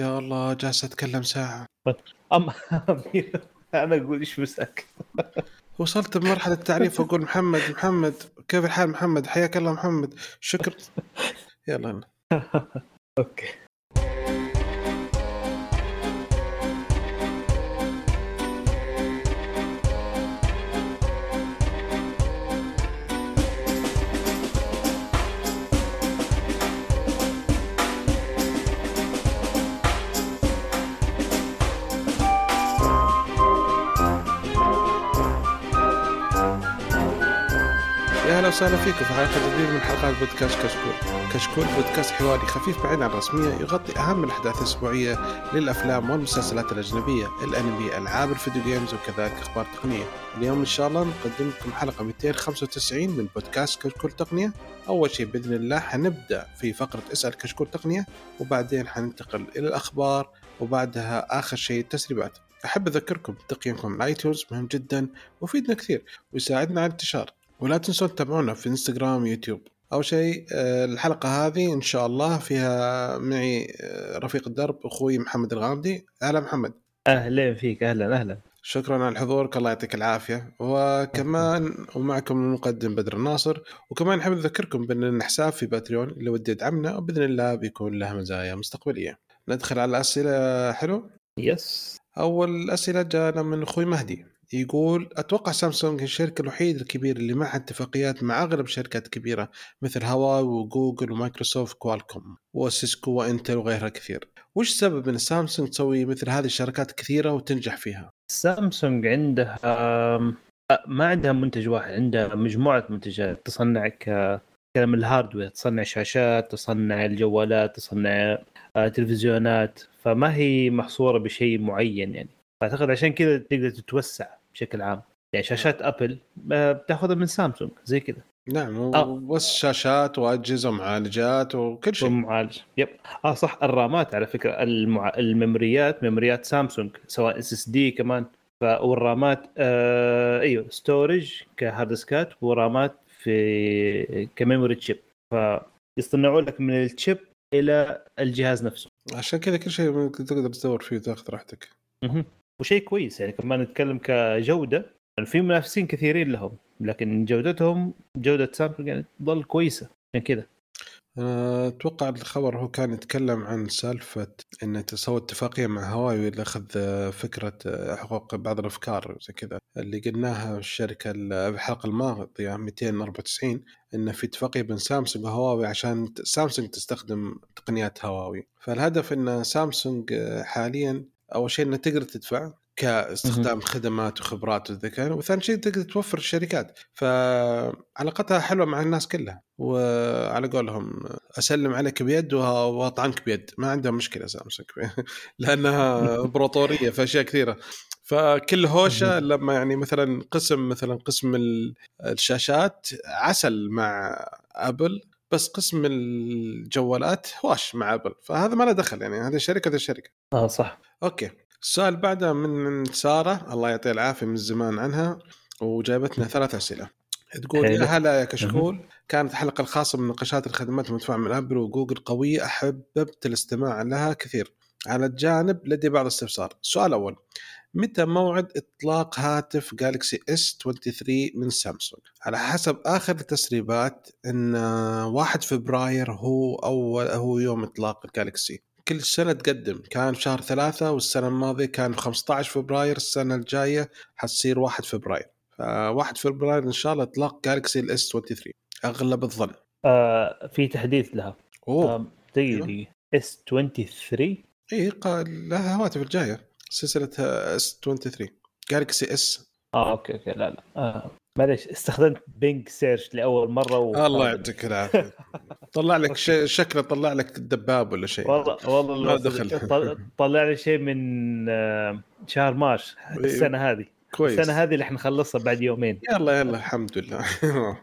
يا الله جالس أتكلم ساعة. اما أنا أقول إيش مسك وصلت بمرحله التعريف أقول محمد محمد كيف الحال محمد؟ حياك الله محمد. شكرا يلا. أوكي. وسهلا فيكم في حلقة جديدة من حلقات بودكاست كشكول. كشكول بودكاست حواري خفيف بعيد عن الرسمية يغطي أهم الأحداث الأسبوعية للأفلام والمسلسلات الأجنبية، الأنمي، ألعاب ال video games وكذلك أخبار تقنية. اليوم إن شاء الله نقدم لكم حلقة 295 من بودكاست كشكول تقنية. أول شيء بإذن الله حنبدأ في فقرة اسأل كشكول تقنية وبعدين حننتقل إلى الأخبار وبعدها آخر شيء التسريبات. أحب أذكركم بتقييمكم على مهم جدا ويفيدنا كثير ويساعدنا على الانتشار. ولا تنسون تتابعونا في إنستغرام ويوتيوب أول شيء آه، الحلقة هذه إن شاء الله فيها معي آه، رفيق الدرب أخوي محمد الغامدي. أهلا محمد. أهلا فيك أهلا أهلا. شكرا على حضورك الله يعطيك العافية. وكمان ومعكم المقدم بدر الناصر. وكمان نحب نذكركم بأن لنا حساب في باتريون اللي ودي يدعمنا وبإذن الله بيكون له مزايا مستقبلية. ندخل على الاسئله حلو؟ yes أول أسئلة جانا من أخوي مهدي. يقول أتوقع سامسونج هي الشركة الوحيدة الكبيرة اللي معها اتفاقيات مع أغلب الشركات الكبيره مثل هواوي وجوجل ومايكروسوفت كوالكوم وسيسكو وإنتل وغيرها كثير. وش سبب إن سامسونج تسوي مثل هذه الشركات كثيرة وتنجح فيها؟ سامسونج عندها آه، ما عندها منتج واحد عندها مجموعة منتجات تصنع ك كلام ال hardware تصنع شاشات تصنع الجوالات تصنع آه، تلفزيونات فما هي محصورة بشيء معين يعني. فأعتقد عشان كذا تقدر تتوسع. بشكل عام. يعني شاشات أبل بتاخذها من سامسونج زي كذا. نعم آه. وبس شاشات وأجهزة ومعالجات وكل شيء. ومعالج. yep. آه صح الرامات على فكرة المع... الميموريات ميموريات سامسونج سواء SSD كمان. ف... والرامات آه... إيوه storage ك hard disk ات ورامات في ك memory chip فيصنعوا لك من الشيب إلى الجهاز نفسه. عشان كذا كل شيء تقدر تدور فيه وتاخذ راحتك. وشيء كويس يعني كمان نتكلم كجودة يعني في منافسين كثيرين لهم لكن جودتهم جودة سامسونج يعني تظل كويسة عشان كذا. أنا أتوقع الخبر هو كان يتكلم عن سالفة إن تسوي اتفاقية مع هواوي لأخذ فكرة حقوق بعض الأفكار زي كذا. اللي قلناها الشركة الحلقة الماضية 294 إن في اتفاقية بين سامسونج وهواوي عشان سامسونج تستخدم تقنيات هواوي. فالهدف إن سامسونج حاليا أول شيء انها تقدر تدفع كاستخدام خدمات وخبرات وذكاء وثاني شيء تقدر توفر الشركات. فعلاقتها حلوة مع الناس كلها وعلى قولهم أسلم عليك بيد وأطعنك بيد. ما عندها مشكلة سامسونج لأنها إمبراطورية في أشياء كثيرة. فكل هوشة لما يعني مثلا قسم مثلا قسم الشاشات عسل مع أبل بس قسم الجوالات هواش مع أبل. فهذا ما له دخل يعني هذه شركة هذه شركة. آه صح. okay. السؤال بعده من سارة الله يعطيها العافية من زمان عنها وجايبتنا ثلاث أسئلة. تقول. يا هلا يا كشكول. كانت الحلقة الخاصة بمناقشات الخدمات المدفوعة من ابل وجوجل قوية أحببت الاستماع لها كثير. على الجانب لدي بعض الاستفسار السؤال الأول متى موعد إطلاق هاتف جالكسي S 23 من سامسونج؟ على حسب آخر التسريبات إن 1 فبراير هو أول هو يوم إطلاق الجالكسي كل سنة تقدم. كان في شهر ثلاثة والسنة الماضية كان 15 فبراير السنة الجاية حتصير 1 فبراير. ف 1 فبراير إن شاء الله إطلاق جالكسي ال S 23 أغلب الظن. آه في تحديث لها. أوه. آه دقيقة دقيقة. S 23 اي قا- لها هواتف الجاية. سلسلة S 23 جالكسي S آه okay okay. لا لا. آه. معلش استخدمت Bing search لأول مرة و... الله يعطيك العافية. طلع لك شيء شكله طلع لك دباب ولا شيء. والله والله ما دخل. طل- طلع لي شيء من آه، شهر March السنة هذه. كويس. السنة هذه اللي حنخلصها بعد يومين. يلا يلا الحمد لله.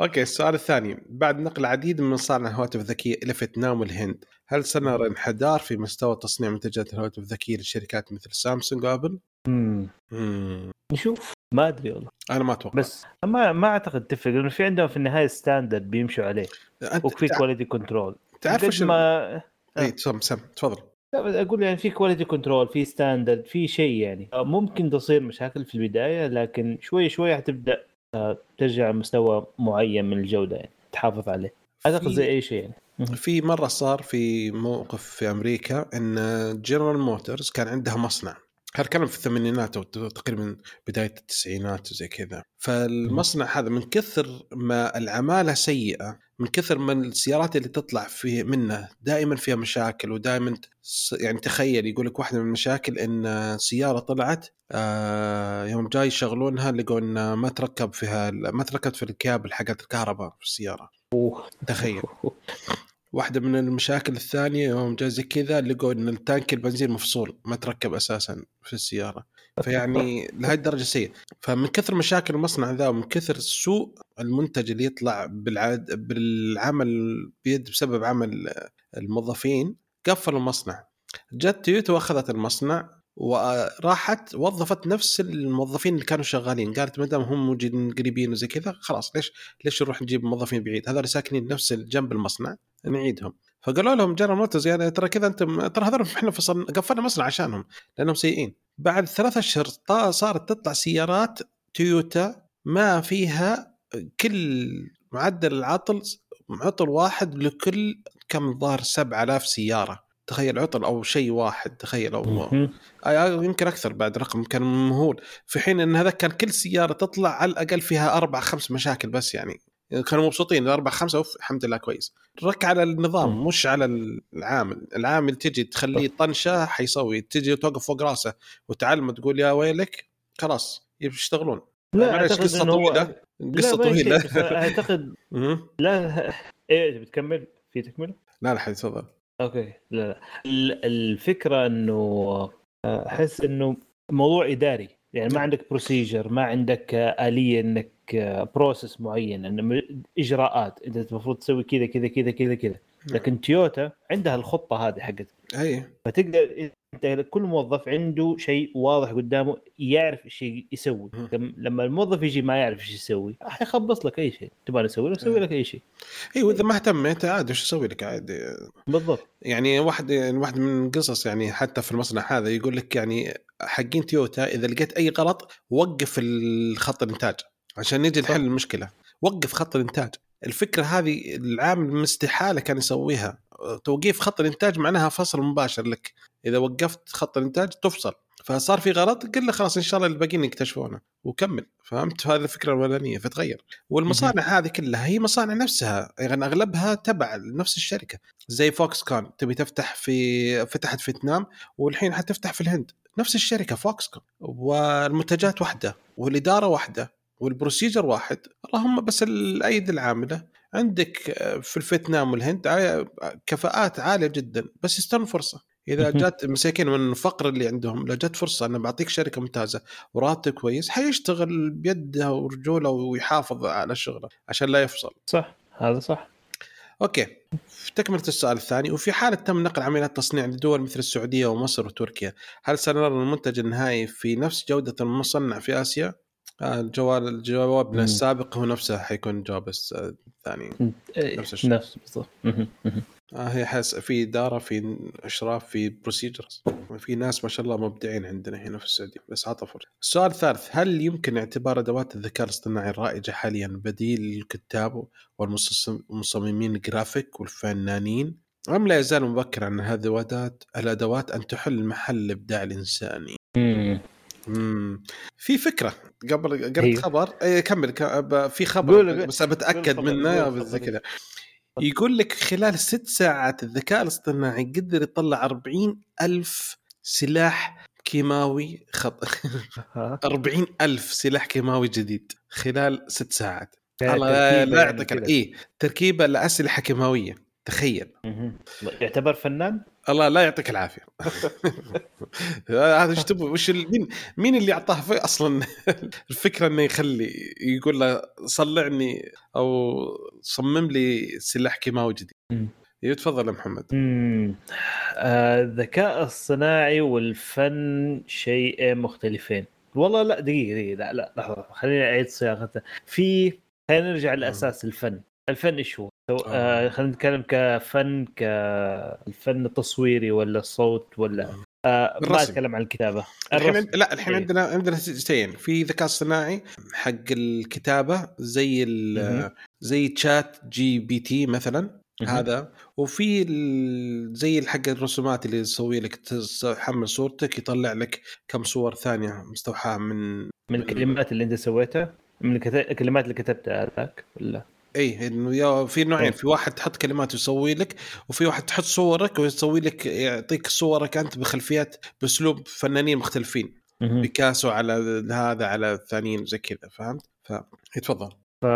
okay السؤال الثاني. بعد نقل العديد من مصانع الهواتف الذكية إلى فيتنام والهند هل سنرى انحدار في مستوى تصنيع منتجات الهواتف الذكية لشركات مثل سامسونج وأبل؟ مم. مم. نشوف. ما أدري والله. أنا ما أتوقع. بس ما ما أعتقد تفرق لأنه في عندهم في النهاية ستاندرد بيمشوا عليه. وفي quality control تعرف ال- ما اي سم سم تفضل. أقول يعني في quality control في standard في شيء يعني. ممكن تصير مشاكل في البداية لكن شوي شوي حتبدأ آه، ترجع لمستوى معين من الجودة يعني تحافظ عليه. أعتقد زي أي شيء يعني. في مرة صار في موقف في أمريكا إن جنرال موتورز كان عندها مصنع. هذا كلام في الثمانينات أو تقريبا بداية التسعينات وزي كذا. فالمصنع هذا من كثر ما العمالة سيئة من كثر ما السيارات اللي تطلع في منه دائما فيها مشاكل ودائما يعني تخيل يقول لك واحدة من المشاكل إن سيارة طلعت آه يوم جاي يشغلونها لقوا إن ما تركب فيها ما تركبت في الكابل حقت الكهرباء في السيارة. أوه. تخيل. واحدة من المشاكل الثانية يوم جاء زي كذا لقوا إن ال tank البنزين مفصول ما تركب أساسا في السيارة. فيعني لهذه الدرجة سيء فمن كثر مشاكل المصنع ذا ومن كثر سوء المنتج اللي يطلع بالعاد بالعمل بيد بسبب عمل الموظفين قفلوا المصنع. جت تويوتا وأخذت المصنع وراحت وظفت نفس الموظفين اللي كانوا شغالين. قالت ما دام هم موجودين قريبين وزي كذا خلاص ليش ليش نروح نجيب موظفين بعيد؟ هذول ساكنين نفس جنب المصنع نعيدهم. فقالوا لهم جنرال موتورز يعني ترى كذا أنتم ترى هذول إحنا فصل قفلنا مصنع عشانهم لأنهم سيئين. بعد ثلاثة أشهر صارت تطلع سيارات تويوتا ما فيها كل معدل العطل عطل واحد لكل كم ظهر؟ 7000 سيارة. تخيل عطل أو شيء واحد تخيل أو يمكن أكثر بعد رقم كان مهول. في حين إن هذا كان كل سيارة تطلع على الأقل فيها أربع خمس مشاكل بس يعني. كانوا مبسوطين أربع خمسة أوف الحمد لله كويس. رك على النظام مش على العامل العامل تجي تخليه طنشة حيسوي. تجي توقف فوق راسه وتعلم تقول يا ويلك خلاص يشتغلون. لا أعتقد قصة طويلة. قصة طويلة. أعتقد لا إيه بتكمل في تكملة؟ لا لا تفضل. okay لا لا. الفكرة إنه أحس إنه موضوع إداري. يعني ما عندك procedure ما عندك آلية إنك process معين إنه إجراءات. أنت المفروض تسوي كذا كذا كذا كذا كذا. نعم. لكن تويوتا عندها الخطة هذه حقت اي فتقدر انت كل موظف عنده شيء واضح قدامه يعرف إيش يسوي. لما الموظف يجي ما يعرف إيش يسوي حيخبص لك أي شيء. تبغى نسوي له أسوي لك؟ أي شيء. أيوه اذا ما اهتميت عادي إيش أسوي لك عادي؟ بالضبط. يعني واحد واحد من القصص يعني حتى في المصنع هذا يقول لك يعني حقين تويوتا إذا لقيت أي غلط وقف الخط الإنتاج. عشان نجي نحل المشكلة. وقف خط الإنتاج. الفكرة هذه العامل استحاله كان يسويها. توقيف خط الإنتاج معناها فصل مباشر لك. إذا وقفت خط الإنتاج تفصل. فصار في غلط قل له خلاص إن شاء الله الباقيين يكتشفونه. وكمل. فهمت؟ هذه الفكرة الاولانيه فتغير. والمصانع هذه كلها هي مصانع نفسها. يعني أغلبها تبع نفس الشركة. زي فوكس كون تبي تفتح في فتحت في فيتنام والحين حتفتح في الهند. نفس الشركة فوكس كون والمنتجات واحدة والإدارة واحدة وال procedure واحد. اللهم بس الأيدي العاملة. عندك في الفيتنام والهند كفاءات عالية جدا بس يستنوا فرصه إذا جات مساكين من الفقر اللي عندهم لو جت فرصة انه بعطيك شركة ممتازة وراتب كويس حيشتغل بيده ورجوله ويحافظ على شغله عشان لا يفصل. صح هذا صح. okay في تكملة السؤال الثاني وفي حالة تم نقل عمليات التصنيع لدول مثل السعودية ومصر وتركيا هل سنرى المنتج النهائي في نفس جودة المصنع في آسيا؟ آه، الجو- جوابنا السابق هو نفسه حيكون جواب الثاني. إيه، نفس الشيء. نفس بالضبط. آه هي حس في إدارة في أشراف في procedures في ناس ما شاء الله مبدعين عندنا هنا في السعودية بس عطى فرصه. السؤال الثالث هل يمكن اعتبار أدوات الذكاء الاصطناعي الرائجة حاليا بديل للكتاب والمصممين الجرافيك والفنانين؟ أم لا يزال مبكر عن هذه الادوات الأدوات أن تحل محل الابداع الإنساني؟ امم في فكرة. قبل قبل أيوه. خبر؟ أي كمل في خبر بس بتأكد منه كذا يقول لك خلال ست ساعات الذكاء الاصطناعي قدر يطلع أربعين ألف سلاح كيماوي خط أربعين ألف سلاح كيماوي جديد خلال ست ساعات. الله لا يعطيك يعني اي تركيبة لأسلحة كيماوية. تخيل. يعتبر فنان؟ الله لا يعطيك العافية. هذا إيش تبغى؟ وش مين مين اللي أعطاه أصلا؟ الفكرة إنه يخلي يقول له صلعني أو صمم لي سلاح كيماوي جديد. تفضل يا محمد. آه، الذكاء آه الصناعي والفن شيئين مختلفين. والله لا دقيقة دقيقة لا لا لحظة خليني أعيد صياغته. في خلينا نرجع لأساس الفن. الفن إيش هو؟ سو- آه خلينا نتكلم كفن كالفن التصويري ولا الصوت ولا آه ما الرسم. أتكلم عن الكتابة الحين الرسم. لا الحين إيه. عندنا عندنا شيئين في ذكاء اصطناعي حق الكتابة زي ال-. زي ChatGPT مثلا. هذا وفي ال- زي الحق الرسومات اللي يسوي لك تحمل صورتك يطلع لك كم صور ثانية مستوحاة من من الكلمات اللي أنت سويتها من الكلمات اللي كتبتها هذاك ولا اي إنه يا- في نوعين إيه. في واحد تحط كلمات ويسوي لك وفي واحد تحط صورك ويسوي لك يعطيك صورك أنت بخلفيات بأسلوب فنانين مختلفين. بيكاسو على هذا على الثانيين زي كذا فهمت؟ فتفضل ف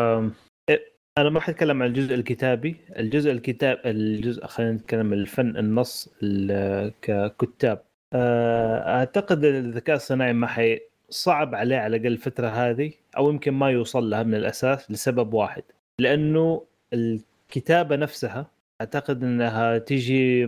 إيه، أنا ما حتكلم عن الجزء الكتابي الجزء الكتاب الجزء خلينا نتكلم الفن النص ال- ككتاب آه، أعتقد الذكاء الصناعي ما حي صعب عليه على الأقل الفترة هذه أو يمكن ما يوصل لها من الأساس لسبب واحد لأنه الكتابة نفسها أعتقد إنها تيجي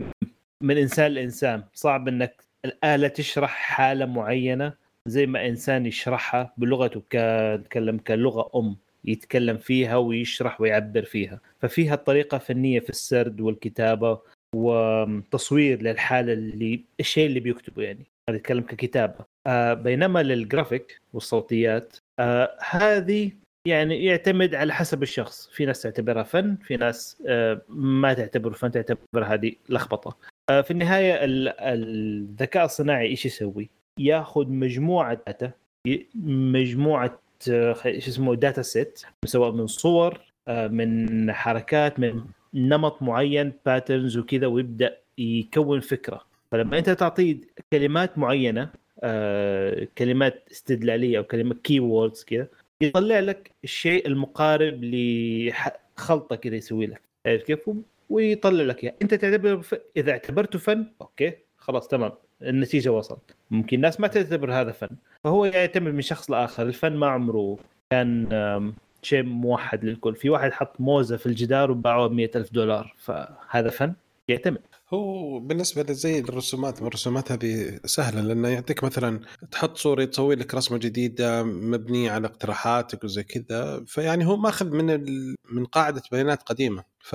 من إنسان لإنسان. صعب إنك الآلة تشرح حالة معينة زي ما إنسان يشرحها بلغته كتكلم كلغة أم يتكلم فيها ويشرح ويعبر فيها. ففيها طريقه فنيه في السرد والكتابة وتصوير للحالة اللي الشيء اللي بيكتبه يعني. هذا يتكلم ككتابة. آه بينما للجرافيك والصوتيات آه هذه يعني يعتمد على حسب الشخص. في ناس تعتبرها فن في ناس آه ما تعتبره فن تعتبر هذه لخبطة. آه في النهاية ال- الذكاء الصناعي إيش يسوي؟ ياخذ مجموعة data مجموعة آه، إيش اسمه data set سواء من صور من حركات من نمط معين patterns وكذا ويبدأ يكون فكرة. فلما أنت تعطيه كلمات معينة كلمات استدلالية أو كلمات keywords كذا يطلع لك الشيء المقارب لخلطه كذا يسوي لك. عرفت كيف؟ ويطلع لك اياه أنت تعتبر ف... إذا اعتبرته فن okay خلاص تمام. النتيجة وصلت. ممكن ناس ما تعتبر هذا فن. فهو يعتمد من شخص لآخر. الفن ما عمره كان شيء موحد للكل. في واحد حط موزة في الجدار وباعوها ب ألف دولار. فهذا فن يعتمد. هو بالنسبة لزي الرسومات الرسومات هذه سهلة لأنه يعطيك مثلا تحط صورة تسوي لك رسمة جديدة مبنية على اقتراحاتك وزي كذا فيعني هو ماخذ من ال... من قاعدة بيانات قديمة ف.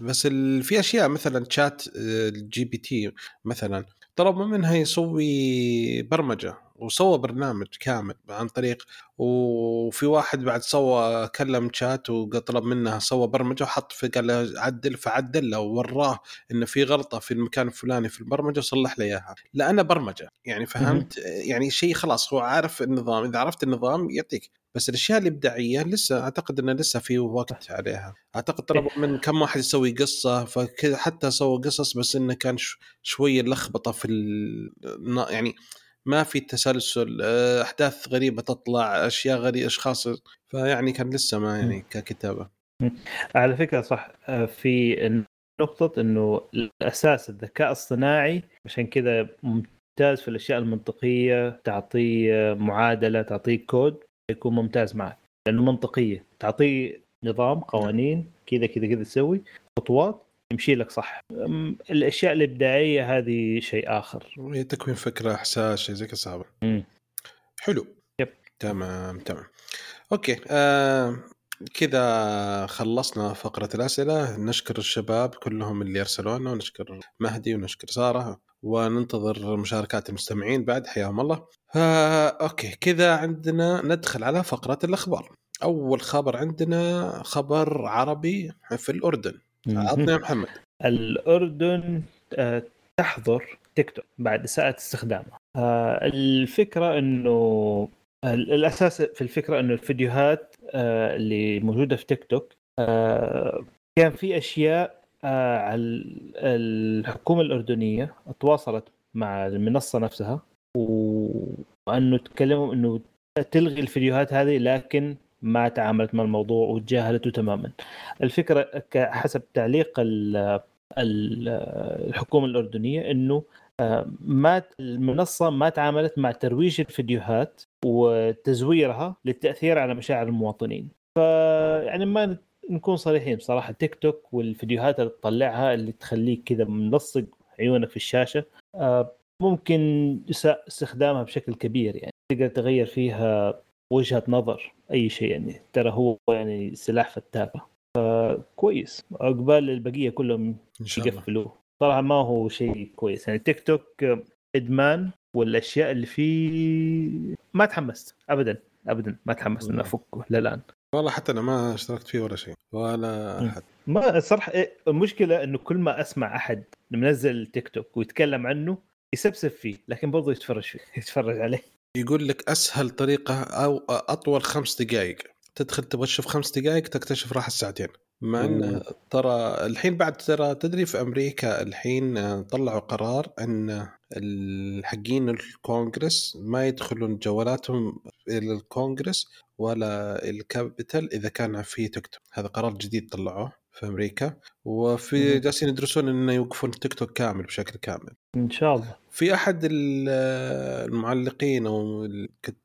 بس ال... في أشياء مثلا شات ال GPT مثلا طلبوا منها يسوي برمجة وسوى برنامج كامل عن طريق وفي واحد بعد سوى كلم شات وطلب منه سوى برمجة وحط في قال له عدل فعدل له ووراه إنه في غلطة في المكان الفلاني في البرمجة وصلح لي إياها. لأنه برمجة يعني فهمت يعني شيء خلاص هو عارف النظام إذا عرفت النظام يعطيك. بس الأشياء الإبداعية لسه أعتقد إنه لسه في وقت عليها. أعتقد طلبوا من كم واحد يسوي قصة فكذا حتى سوى قصص بس إنه كان شوية لخبطة في ال... يعني ما في تسلسل آه، أحداث غريبة تطلع أشياء غريبه أشخاص فيعني كان لسه ما يعني ككتابة. على فكرة صح آه، في نقطة إنه الأساس الذكاء الصناعي عشان كذا ممتاز في الأشياء المنطقية تعطيه معادلة تعطيه كود يكون ممتاز معك لأنه منطقية تعطيه نظام قوانين كذا كذا كذا تسوي خطوات يمشي لك صح. الأشياء الإبداعية هذه شيء آخر. وهي تكوين فكرة إحساس شيء زي كذا صعبة. حلو. يب. تمام تمام. okay آه كذا خلصنا فقرة الأسئلة. نشكر الشباب كلهم اللي أرسلوا لنا ونشكر مهدي ونشكر سارة وننتظر مشاركات المستمعين بعد. حياهم الله. آه okay كذا عندنا ندخل على فقرة الأخبار. أول خبر عندنا خبر عربي في الأردن. عطنا يا محمد. الأردن آه، تحظر تيك توك بعد اساءه استخدامها. آه، الفكرة إنه ال- الأساس في الفكرة إنه الفيديوهات آه، اللي موجودة في تيك توك كان في أشياء على ال- الحكومة الأردنية تواصلت مع المنصة نفسها وأنه تكلموا إنه تلغي الفيديوهات هذه لكن ما تعاملت مع الموضوع وتجاهلته تماما. الفكرة حسب تعليق ال- ال- الحكومة الأردنية إنه آه، ما المنصة ما تعاملت مع ترويج الفيديوهات وتزويرها للتأثير على مشاعر المواطنين. فيعني ما نكون صريحين بصراحة تيك توك والفيديوهات اللي تطلعها اللي تخليك كذا ملصق عيونك في الشاشة آه، ممكن استخدامها بشكل كبير يعني. تقدر تغير فيها وجهة نظر. أي شيء يعني ترى هو يعني سلاح فتاكه كويس عقبال البقية كلهم إن شاء الله. يقفلوه. صراحة ما هو شيء كويس. يعني تيك توك إدمان والأشياء اللي فيه ما تحمست. ابدا. ابدا. ما تحمست اني. أفكه للآن. والله حتى أنا ما اشتركت فيه ولا شيء. ولا. احد ما الصراحه إيه، المشكلة إنه كل ما أسمع أحد منزل تيك توك ويتكلم عنه يسبسب فيه لكن برضه يتفرج فيه يتفرج عليه. يقول لك أسهل طريقة أو أطول خمس دقائق تدخل تبغى تشوف خمس دقائق تكتشف راح الساعتين. مع إن. ترى الحين بعد ترى تدري في أمريكا الحين طلعوا قرار إن الحقين الكونغرس ما يدخلون جوالاتهم إلى الكونغرس ولا الكابيتال إذا كان في تيك توك هذا قرار جديد طلعوه. في أمريكا وفي. جالسين يدرسون إنه يوقفون التيك توك كامل بشكل كامل. إن شاء الله. في أحد ال- المعلقين أو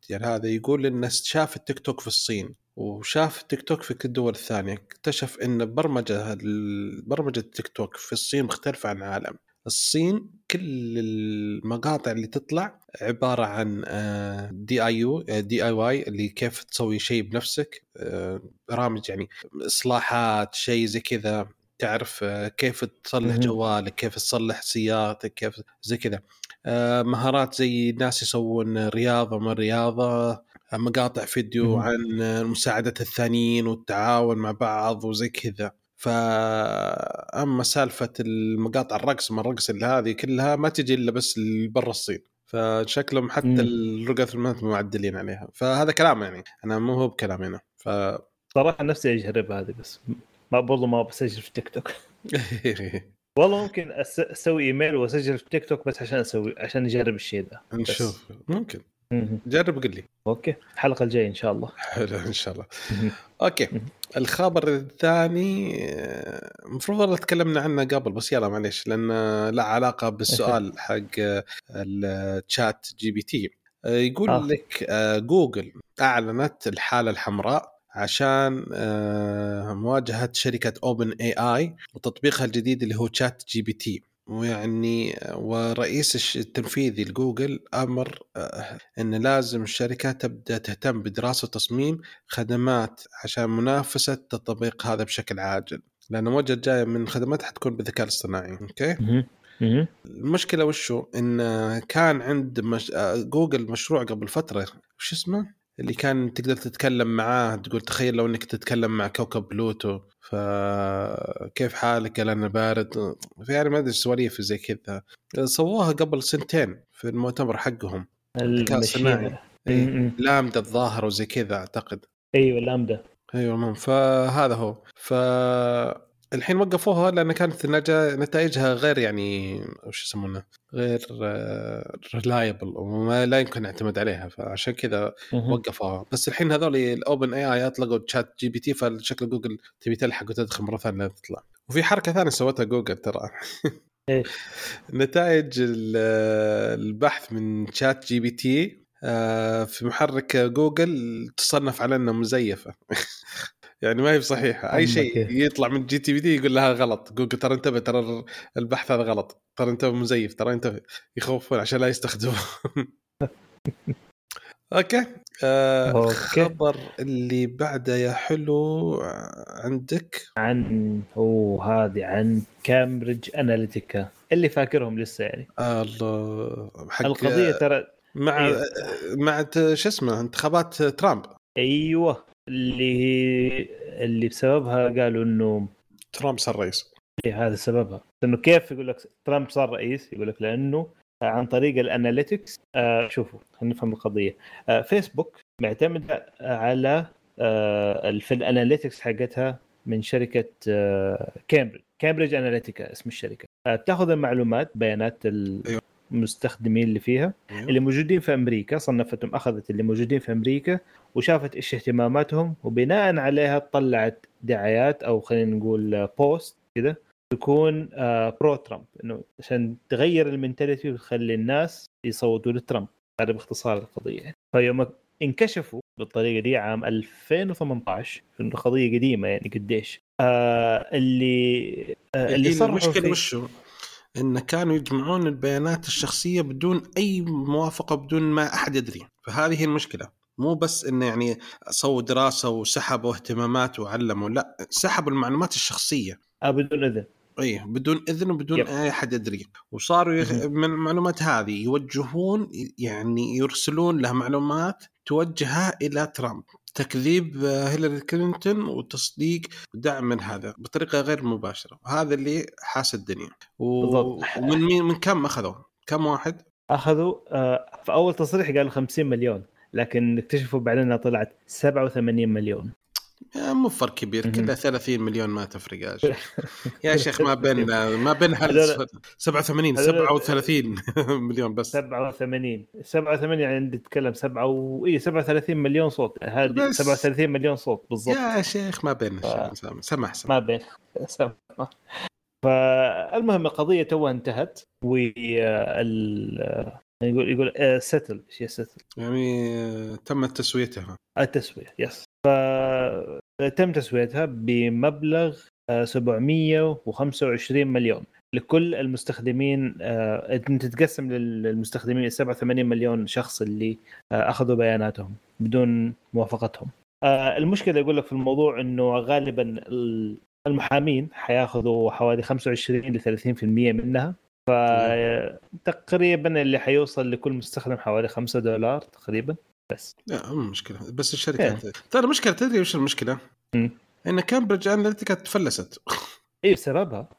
يعني هذا يقول إنه شاف التيك توك في الصين وشاف التيك توك في كل الدول الثانية اكتشف إن برمجة برمجة التيك توك في الصين مختلفة عن العالم. الصين كل المقاطع اللي تطلع عبارة عن دي اي يو دي اي واي اللي كيف تسوي شيء بنفسك آه، برامج يعني إصلاحات شيء زي كذا تعرف آه، كيف تصلح. جوالك كيف تصلح سيارتك كيف زي كذا آه، مهارات زي ناس يسوون رياضة من رياضة مقاطع فيديو. عن مساعده الثانيين والتعاون مع بعض وزي كذا فأما سالفة المقاطع الرقص ما الرقص اللي هذه كلها ما تجي إلا بس برا الصين فشكلهم حتى. الالجوريثمات معدلين عليها فهذا كلام يعني أنا مو هو بكلام هنا ف صراحة نفسي أجرب هذه بس ما برضه ما بسجل في تيك توك والله ممكن أسوي إيميل وأسجل في تيك توك بس عشان أسوي عشان أجرب الشيء ذا. نشوف ممكن. جرب قل لي. okay. الحلقة الجاية إن شاء الله. حلو إن شاء الله. okay. الخبر الثاني المفروض والله تكلمنا عنه قبل بس يلا معليش لأن لا علاقة بالسؤال حق ال ChatGPT يقول آه. لك جوجل أعلنت الحالة الحمراء عشان آه، مواجهة شركة OpenAI وتطبيقها الجديد اللي هو ChatGPT ويعني ورئيس الش- التنفيذي لجوجل أمر آه، إن لازم الشركة تبدأ تهتم بدراسة وتصميم خدمات عشان منافسة التطبيق هذا بشكل عاجل. لأن الموجة الجاية من خدمات حتكون بالذكاء الاصطناعي okay. المشكلة وشو؟ إن كان عند مش... آه، جوجل مشروع قبل فترة وش اسمه؟ اللي كان تقدر تتكلم معاه تقول تخيل لو إنك تتكلم مع كوكب بلوتو فكيف حالك؟ قال أنا بارد. يعني ما أدري سواليف زي كذا. سووها قبل سنتين في المؤتمر حقهم. الذكاء الصناعي. إيه. LaMDA الظاهر وزي كذا أعتقد. أيوه ال LaMDA أيوه المهم. فهذا هو. ف الحين وقفوها لأن كانت نتائجها غير يعني وش يسمونه؟ غير reliable وما لا يمكن نعتمد عليها فعشان كذا. وقفوها. بس الحين هذول ال OpenAI أطلقوا ChatGPT فشكل جوجل تبي تلحق وتدخل مرة ثانية تطلع. وفي حركة ثانية سوتها جوجل ترى. إيش؟ نتائج ال- البحث من ChatGPT آه، في محرك جوجل تصنف على انها مزيفة. يعني ما هي بصحيحة. أي شيء. يطلع من GTPT يقول لها غلط. جوجل ترى انتبه ترى البحث هذا غلط. ترى انت مزيف ترى انت يخوفون عشان لا يستخدمون. okay. آه. خبر اللي بعده يا حلو عندك. عن اوه هذه عن كامبريدج اناليتيكا اللي فاكرهم لسه يعني. آه الله. حق القضية ترى مع إيه. مع شو اسمه؟ انتخابات ترامب. أيوه. اللي هي اللي بسببها قالوا إنه ترامب صار رئيس. إيه هذا سببها. إنه كيف يقول لك ترامب صار رئيس؟ يقول لك لأنه عن طريق ال analytics آه شوفوا خلينا نفهم القضية. آه فيسبوك معتمده على آه في ال analytics حقتها من شركة آه كامبريدج كامبريدج اناليتيكا اسم الشركة. آه بتاخذ المعلومات بيانات أيوة. المستخدمين اللي فيها اللي موجودين في أمريكا صنفتهم أخذت اللي موجودين في أمريكا وشافت إيش اهتماماتهم وبناء عليها طلعت دعايات أو خلينا نقول post كذا تكون آه، pro ترامب إنه عشان تغير ال mentality وتخلي الناس يصوتوا لترامب. هذا باختصار القضية. يعني. فيوم انكشفوا بالطريقة دي عام 2018 إنه قضية قديمة يعني قديش. آه اللي آه اللي هي صرحوا المشكلة وشو؟ إن كانوا يجمعون البيانات الشخصية بدون أي موافقة بدون ما أحد يدري. فهذه هي المشكلة. مو بس إنه يعني سووا دراسة وسحبوا اهتمامات وعلموا لا سحبوا المعلومات الشخصية آه بدون إذن اي بدون إذن وبدون يب. أي أحد يدري وصاروا يخ... من المعلومات هذه يوجهون يعني يرسلون له معلومات توجهها إلى ترامب تكذيب آه، هيلاري كلينتون وتصديق ودعم من هذا بطريقة غير مباشرة وهذا اللي حاس الدنيا و... بالضبط. ومن مين من كم اخذوا؟ كم واحد؟ أخذوا آه في أول تصريح قالوا 50 مليون لكن اكتشفوا بعدين إنها طلعت 87 مليون. مو فرق كبير. كلها 30 مليون ما تفرق يا شيخ. يا شيخ ما بين ما بين هذول- 87 هذول- 37 مليون بس. 87 87 يعني تتكلم 7 و... اي 37 مليون صوت. هذه بس. 37 مليون صوت بالضبط. يا شيخ ما بين ف- سمح سمح سمح ما بين. سمع. فالمهم القضية توها انتهت وال يقول يقول settle إيش settle يعني آه، تمت تسويتها. التسوية yes فتم تسويتها بمبلغ آه، 725 مليون. لكل المستخدمين آه، انت تتقسم للمستخدمين ال 87 مليون شخص اللي آه، أخذوا بياناتهم بدون موافقتهم. آه، المشكلة يقول لك في الموضوع إنه غالبا ال- المحامين حياخذوا حوالي 25 ل 30% منها. فتقريبا اللي حيوصل لكل مستخدم حوالي 5 دولار تقريبا. بس. لا مو مشكلة. بس الشركات ترى المشكلة تدري وش المشكلة؟ مم. إن كامبريدج اناليتيكا تفلست. اي بسببها.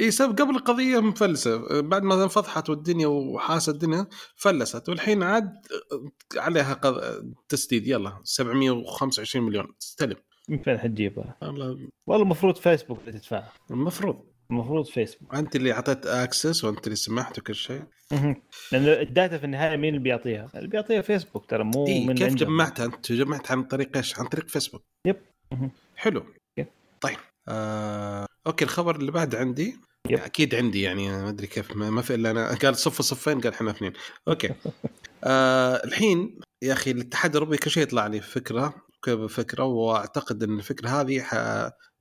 إي سبب قبل القضية مفلسة. بعد ما انفضحت والدنيا وحاست الدنيا فلست. والحين عاد عليها قض... تسديد. يلا 725 مليون. استلم. من فين حتجيبها؟ والله والله المفروض فيسبوك اللي تدفعها. المفروض. المفروض فيسبوك انت اللي أعطيت access وأنت اللي سمحت وكل شيء. لأنه ال data في النهاية مين اللي بيعطيها؟ اللي بيعطيها فيسبوك ترى مو إيه من كيف عندهم. جمعتها أنت؟ جمعت عن طريق إيش؟ عن طريق فيسبوك yep. حلو. yep. طيب آه... okay الخبر اللي بعد عندي. yep. أكيد عندي يعني ما أدري كيف ما ما في إلا أنا. قال صف صفين قال إحنا اثنين. okay. آه الحين يا أخي الاتحاد الأوروبي كل شيء يطلع لي فكرة فكرة وأعتقد إن الفكرة هذه ح...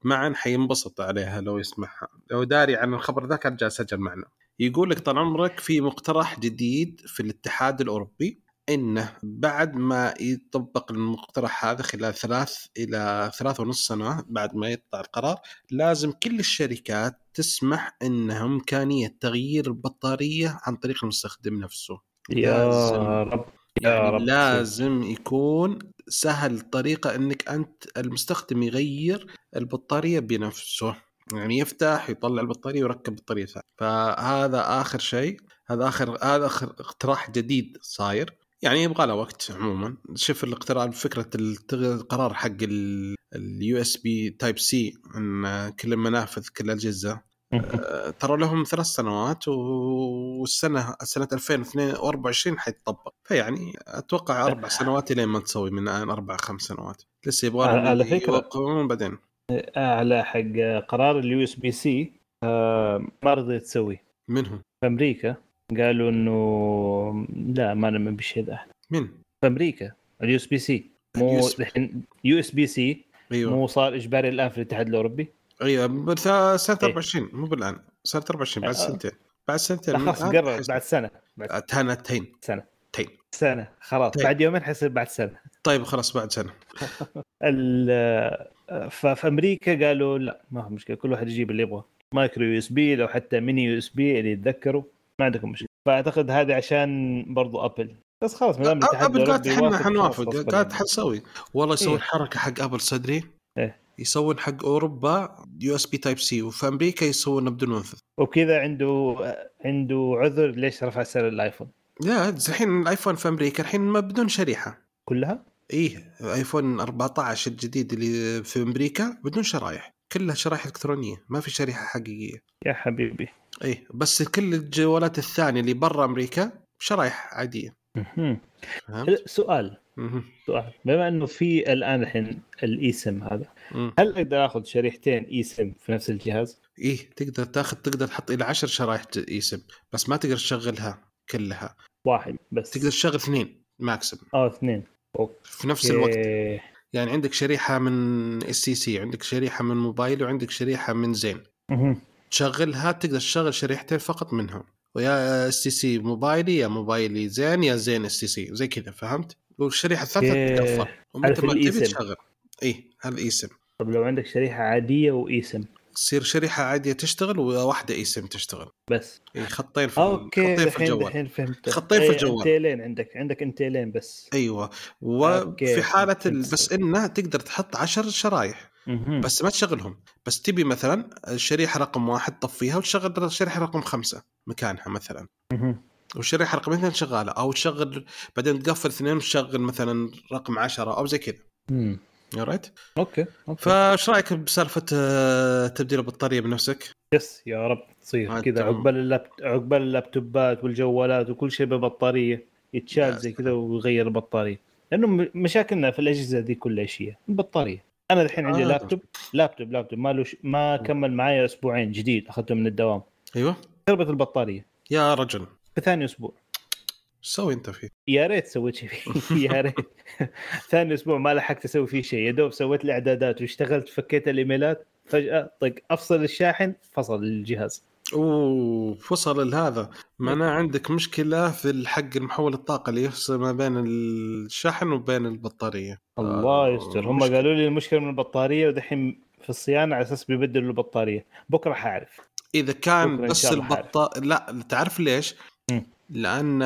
معاذ حينبسط عليها لو يسمعها لو داري عن الخبر ذاك أرجع سجل معنا. يقول لك طال عمرك في مقترح جديد في الاتحاد الأوروبي إنه بعد ما يطبق المقترح هذا خلال ثلاث إلى ثلاث ونص سنة بعد ما يطلع القرار لازم كل الشركات تسمح إنها إمكانية تغيير البطارية عن طريق المستخدم نفسه. يا لازم. رب. يعني رب. لازم يكون سهل طريقة إنك أنت المستخدم يغير البطارية بنفسه. يعني يفتح يطلع البطارية ويركب بطارية ثانية. فهذا آخر شيء. هذا آخر هذا آخر اقتراح جديد صاير. يعني يبغى له وقت عموما. شوف الاقتراح فكرة القرار حق ال USB Type-C إن كل المنافذ كل الأجهزة آه، ترى لهم ثلاث سنوات والسنة سنة 2024 حيتطبق. فيعني أتوقع أربع سنوات لين ما تسوي من الآن أربع خمس سنوات. لسه يبغى على- يوقعون بعدين. على حق قرار ال USB-C ما رضيت تسوي. منهم؟ في أمريكا قالوا إنه لا ما نؤمن بالشيء ذا من؟ في أمريكا ال USB-C مو. الحين USB-C مو صار إجباري الآن في الاتحاد الأوروبي. أيوه سنه إيه. 24 مو بالآن سنه 24 بعد آه. سنتين بعد سنتين خلاص قرب حيصير. بعد سنة بعد آه، تهنتين سنة تين سنة خلاص طيب. بعد يومين حيصير بعد سنة طيب خلاص بعد سنة ال- ففي أمريكا قالوا لا ما هو مشكلة كل واحد يجيب اللي يبغى micro USB لو حتى mini USB اللي يتذكروا ما عندكم مشكلة فأعتقد هذا عشان برضو أبل بس خلاص ما دام أبل قالت إحنا حنوافق قالت. حنسوي والله يسوي إيه. الحركه حق أبل صدري. يسوون حق أوروبا USB Type-C وفي أمريكا يسوونه بدون منفذ وكذا عنده عنده عذر ليش رفع سعر الايفون لا الحين الايفون في أمريكا الحين ما بدون شريحة. كلها؟ إيه ايفون 14 الجديد اللي في أمريكا بدون شرايح. كلها شرايح إلكترونية ما في شريحة حقيقية. يا حبيبي. إيه بس كل الجوالات الثانية اللي برا أمريكا شرايح عادية. سؤال. بما إنه في الآن الحين الاي سم هذا. هل أقدر آخذ شريحتين اي سم في نفس الجهاز؟ إيه تقدر تاخذ تقدر تحط إلى 10 شرايح eSIM بس ما تقدر تشغلها كلها. واحد بس. تقدر تشغل اثنين maximum آه اثنين. في نفس الوقت. يعني عندك شريحة من STC عندك شريحة من موبايلي وعندك شريحة من زين. تشغلها تقدر تشغل شريحتين فقط منها ويا STC موبايلي يا موبايلي زين يا زين STC زي كذا فهمت؟ والشريحة الثالثة. تتقفل ومتى ما تبي. تشغل اي هذا eSIM طب لو عندك شريحة عادية و eSIM تصير شريحة عادية تشتغل وواحدة eSIM تشتغل بس اي خطين في okay خطين في الجوال الحين فهمت خطين في إيه، الجوال. إنتيلين عندك عندك إنتيلين بس أيوه. وفي حالة ال-. بس إنها تقدر تحط عشر شرايح مهم. بس ما تشغلهم بس تبي مثلا الشريحة رقم واحد طفيها وتشغل الشريحة رقم خمسة مكانها مثلا مهم. والشريحه رقم اثنين شغالة أو تشغل بعدين تقفل اثنين وتشغل مثلا رقم عشرة أو زي كذا. مم. right okay okay. فايش رأيك بسالفة آه، تبديل البطارية بنفسك؟ yes يا رب تصير كذا. عقبال اللاب عقبال اللابتوبات والجوالات وكل شيء ببطارية يتشال زي كذا ويغير البطارية. لأنه مشاكلنا في الأجهزة دي كلها هي؟ البطارية. أنا الحين عندي آه. laptop laptop. laptop ما له ش... ما كمل معايا أسبوعين جديد أخذته من الدوام. أيوه. خربت البطارية. يا رجل. في ثاني أسبوع. إيش تسوي أنت فيه؟ يا ريت سويت شيء فيه. يا ريت. ثاني أسبوع ما لحقت أسوي فيه شيء يا دوب سويت لي إعدادات واشتغلت فكيت الإيميلات فجأة طق أفصل الشاحن فصل الجهاز. أوه فصل لهذا معناه عندك مشكلة في الحق المحول الطاقة اللي يفصل ما بين الشحن وبين البطارية. الله آه، يستر. هم. قالوا لي المشكلة من البطارية ودحين في الصيانة على أساس بيبدلوا البطارية. بكرة حأعرف. إذا كان بس البطاريه لا تعرف ليش؟ لأن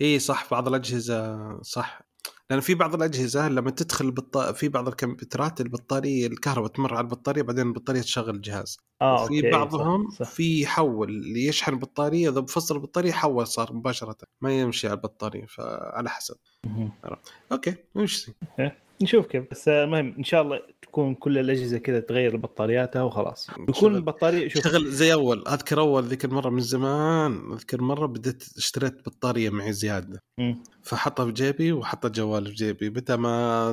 اي صح بعض الأجهزة صح. لأن في بعض الأجهزة لما تدخل البط... في بعض الكمبيوترات البطارية الكهرباء تمر على البطارية بعدين البطارية تشغل الجهاز. آه في بعضهم صح, صح. في يحول اللي يشحن البطارية إذا بفصل البطارية حول صار مباشرة ما يمشي على البطارية فعلى حسب. أوكي وش نشوف كيف بس آه، المهم إن شاء الله تكون كل الأجهزة كذا تغير بطارياتها وخلاص. يكون البطاريه شوف. شغل زي أول أذكر أول ذيك المرة من زمان أذكر مرة بديت اشتريت بطارية معي زيادة. فحطها في جيبي وحط الجوال في جيبي. متى ما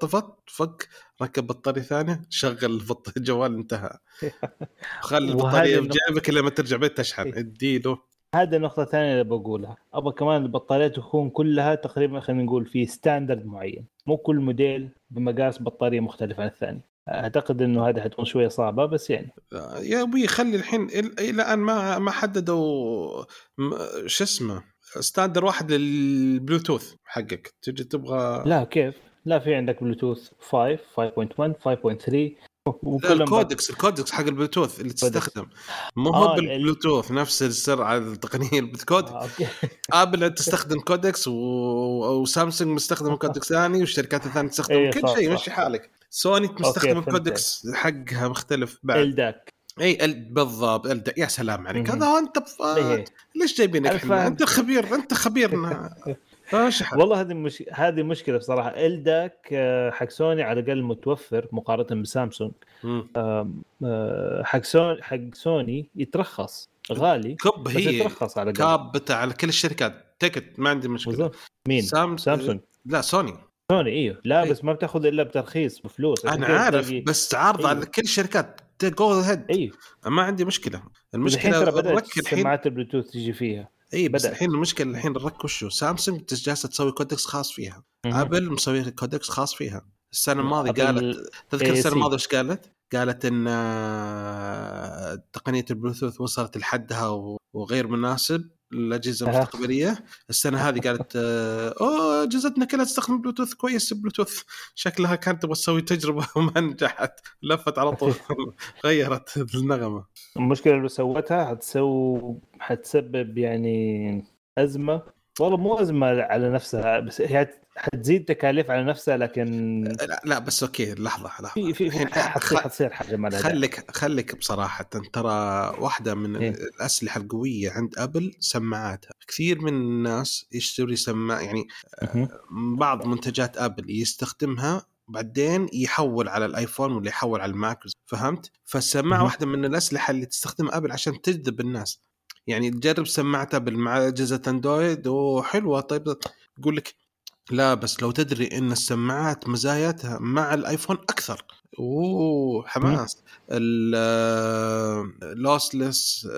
طفت فك ركب بطارية ثانية شغل الجوال انتهى. خلي البطارية في جيبك لما ترجع بيت تشحن. إيه. اديله. هذا النقطة الثانية اللي بقولها، أبغى كمان البطاريات تكون كلها تقريبا خلينا نقول في standard معين، مو كل موديل بمقاس بطارية مختلف عن الثاني. أعتقد إنه هذه حتكون شوية صعبة بس يعني. يا أبوي خلي الحين إلى الآن ما ما حددوا شو اسمه standard واحد للبلوتوث حقك. تجي تبغى لا كيف؟ لا في عندك بلوتوث 5 5.1 5.3 ال codecs ال codecs حق البلوتوث اللي تستخدم. مو آه، هو ال- بالبلوتوث نفس السرعة التقنية الكود آه، okay. ابل تستخدم codecs و... وسامسونج مستخدم codecs ثاني والشركات الثانية تستخدم إيه، كل شيء. مشي حالك. سوني مستخدم ال codecs حقها مختلف بعد. LDAC. إي ال- بالضبط ال- يا سلام عليك. هذا أنت بف... إيه. ليش جايبينك. أنت خبير أنت خبيرنا. حق والله هذه مش... هذه مشكلة بصراحة. LDAC آه، حق سوني على الأقل متوفر مقارنة بسامسونج. آه، حق سوني حق سوني يترخص غالي كب بس هي يترخص على الأقل. كابتة على كل الشركات. تكت ما عندي مشكلة. بالضبط. مين؟ سام... سامسونج. لا سوني. سوني إيوه. لا إيه. بس ما بتاخذ إلا بترخيص بفلوس. أنا عارف تلاقي- بس عارض أيوه. على كل الشركات جو هيد إيوه. ما عندي مشكلة. الحين المشكلة ترى بدأت الحين سماعات البلوتوث تجي فيها. اي بس بدأت. الحين المشكلة الحين الرك وشو سامسونج جالسة تسوي كودكس خاص فيها مهم. ابل مسوي كودكس خاص فيها السنة الماضية قالت تذكر AAC. السنة الماضية إيش قالت؟ قالت إن آه، تقنية البلوتوث وصلت لحدها و- وغير مناسب للاجهزه أها. المستقبلية. السنة هذه قالت آه، أوه أجهزتنا كلها تستخدم بلوتوث كويس بلوتوث شكلها كانت تبغى تسوي تجربة وما نجحت. لفت على طول غيرت النغمة. المشكلة اللي سوتها حتسو حتسبب يعني أزمة والله مو ازمه على نفسها بس هي حتزيد تكاليف على نفسها لكن لا, لا بس okay لحظة لحظة في في, حتصير حتصير حاجة ما. خليك خليك بصراحة ترى واحدة من إيه. الأسلحة القوية عند أبل سماعاتها كثير من الناس يشتري سماعة يعني مهم. بعض منتجات أبل يستخدمها بعدين يحول على الآيفون ولا يحول على الماك فهمت؟ فالسماعه. واحدة من الأسلحة اللي تستخدمها أبل عشان تجذب الناس يعني تجرب مع اجهزه اندرويد وحلوة. طيب يقول لك لا بس لو تدري إن السماعات مزاياتها مع الآيفون أكثر. أوه حماس. اللوسلس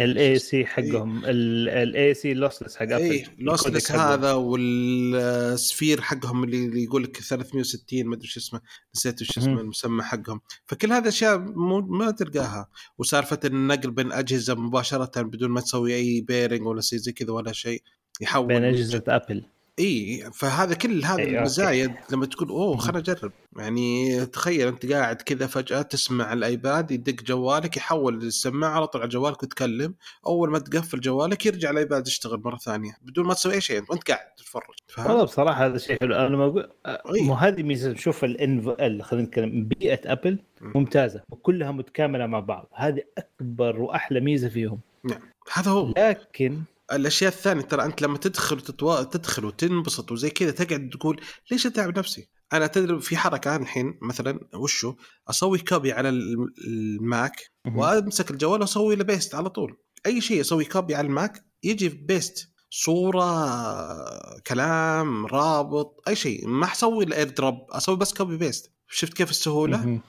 الاي سي حقهم. الاي سي لوسلس حق اي ابل لوسلس الكودك حقهم. هذا والسفير حقهم اللي, يقول لك 360 ما أدري شو اسمه نسيت وش اسمه. المسمى حقهم. فكل هذه أشياء ما تلقاها. وسالفة النقل بين أجهزة مباشرة بدون ما تسوي أي بيرنج ولا شيء زي كذا ولا شيء يحول بين أجهزة ابل إي فهذا كل هذه إي، okay. المزايا لما تقول أوه. خليني اجرب يعني تخيل أنت قاعد كذا فجأة تسمع الآيباد يدق جوالك يحول السماعة على طول على جوالك وتكلم أول ما تقفل جوالك يرجع الآيباد يشتغل مرة ثانية بدون ما تسوي أي شيء وأنت قاعد تتفرج والله؟ بصراحة هذا شيء حلو أنا لما أقول. مو هذه ميزة شوف الانف ال- خلينا نتكلم بيئة أبل مم. ممتازة وكلها متكاملة مع بعض هذه أكبر وأحلى ميزة فيهم نعم هذا هو لكن الأشياء الثانية ترى أنت لما تدخل وتتوا... تدخل وتنبسط وزي كذا تقعد تقول ليش أتعب نفسي؟ أنا تدري في حركة الحين مثلا وشو؟ أسوي copy على ال- الماك وأمسك الجوال وأسوي له paste على طول. أي شيء أسوي copy على الماك يجي paste. صورة كلام رابط أي شيء. ما حسوي ال AirDrop أسوي بس copy paste. شفت كيف السهولة؟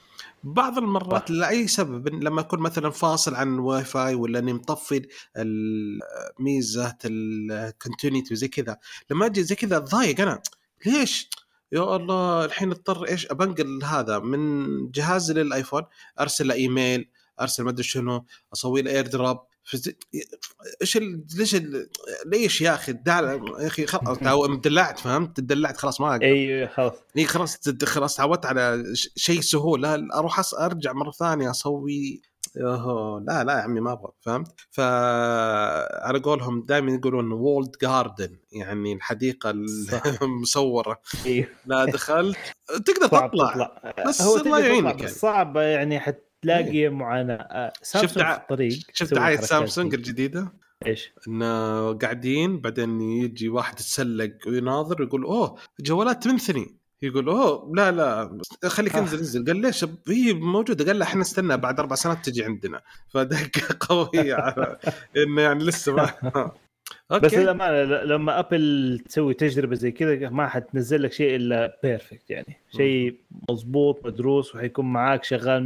بعض المرات. لأي سبب؟ لما اكون مثلا فاصل عن واي فاي ولا إني مطفي ميزة ال continuity وزي كذا. لما أجي زي كذا أتضايق أنا. ليش؟ يا الله الحين أضطر إيش؟ أبنقل هذا من جهازي للآيفون أرسل إيميل أرسل ما أدري شنو أسوي له AirDrop إيش. ليش. ليش يا أخي. يا أخي خلاص دلعت فهمت دلعت خلاص ما أقدر أيوه خلاص إي خلاص خلاص تعودت على شيء سهولة أروح أرجع مرة ثانية أسوي يوهو لا لا يا عمي ما أبغى فهمت؟ فعلى قولهم دائما يقولون وولد جاردن يعني الحديقة. المصورة أيوه لا دخلت تقدر تطلع, تطلع بس هو الله يعينك يعني. صعب يعني حتلاقي معاناة. آه، سامسونج شفت ع- في الطريق شفت دعايه سامسونج دي. الجديدة؟ إيش؟ إنه قاعدين بعدين يجي واحد يتسلق ويناظر ويقول أوه جوالات تمنثني يقول أوه لا لا خليك آه. انزل انزل. قال ليش؟ هي موجودة. قال لا إحنا نستنى بعد أربع سنوات تجي عندنا. فدقه قويه على إنه يعني لسه ما okay. بس للامانه لما أبل تسوي تجربة زي كذا ما حتنزل لك شيء إلا perfect يعني. شيء مضبوط مدروس وحيكون معاك شغال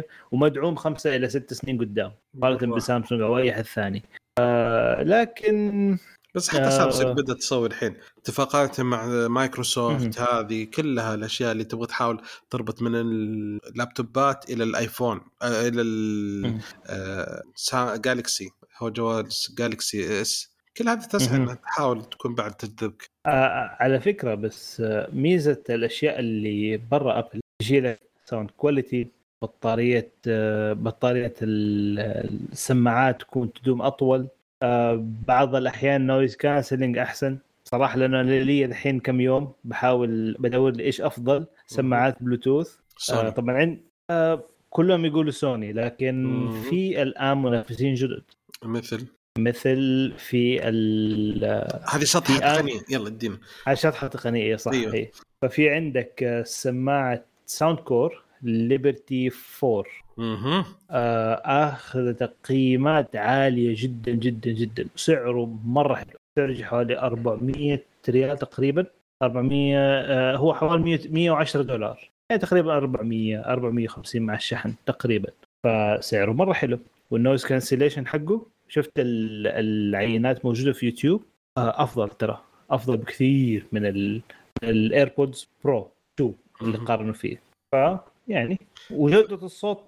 100% ومدعوم خمسة إلى ست سنين قدام. مقارنه. بسامسونج أو أي أحد ثاني. آه لكن بس حتى آه. سامسونج بدأت تسوي الحين. اتفاقاتها مع مايكروسوفت هذه كلها الأشياء اللي تبغى تحاول تربط من اللابتوبات إلى الآيفون آه، إلى. الجالكسي هو جوال جالكسي اس كل هذه تسعى. انها تحاول تكون بعد تجذبك. آه على فكرة بس آه ميزة الأشياء اللي برا ابل تجي لك sound quality بطارية آه بطارية ال- السماعات تكون تدوم أطول. آه بعض الأحيان noise cancelling أحسن. صراحة لأن أنا لي الحين كم يوم بحاول بدور لي إيش افضل سماعات بلوتوث آه سوني طبعا عند آه كلهم يقولوا سوني لكن مم. في الآن منافسين جدد. مثل؟ مثل في ال- هذه شطحة تقنية. يلا ادينا على شطحة تقنية صح أيوه. أيوه. ففي عندك آه، سماعة ساوند كور ليبرتي 4 أها آخذ تقييمات عالية جدا جدا جدا. سعره مرة حلو. سعره حوالي 400 ريال تقريبا. 400 آه، هو حوالي 100 110 دولار. يعني تقريبا 400 450 مع الشحن تقريبا. فسعره مرة حلو. وال noise cancellation حقه شفت ال- العينات موجودة في يوتيوب؟ آه، أفضل ترى أفضل بكثير من ال- الايربودز برو 2 اللي. قارنوا فيه. ف يعني وجودة الصوت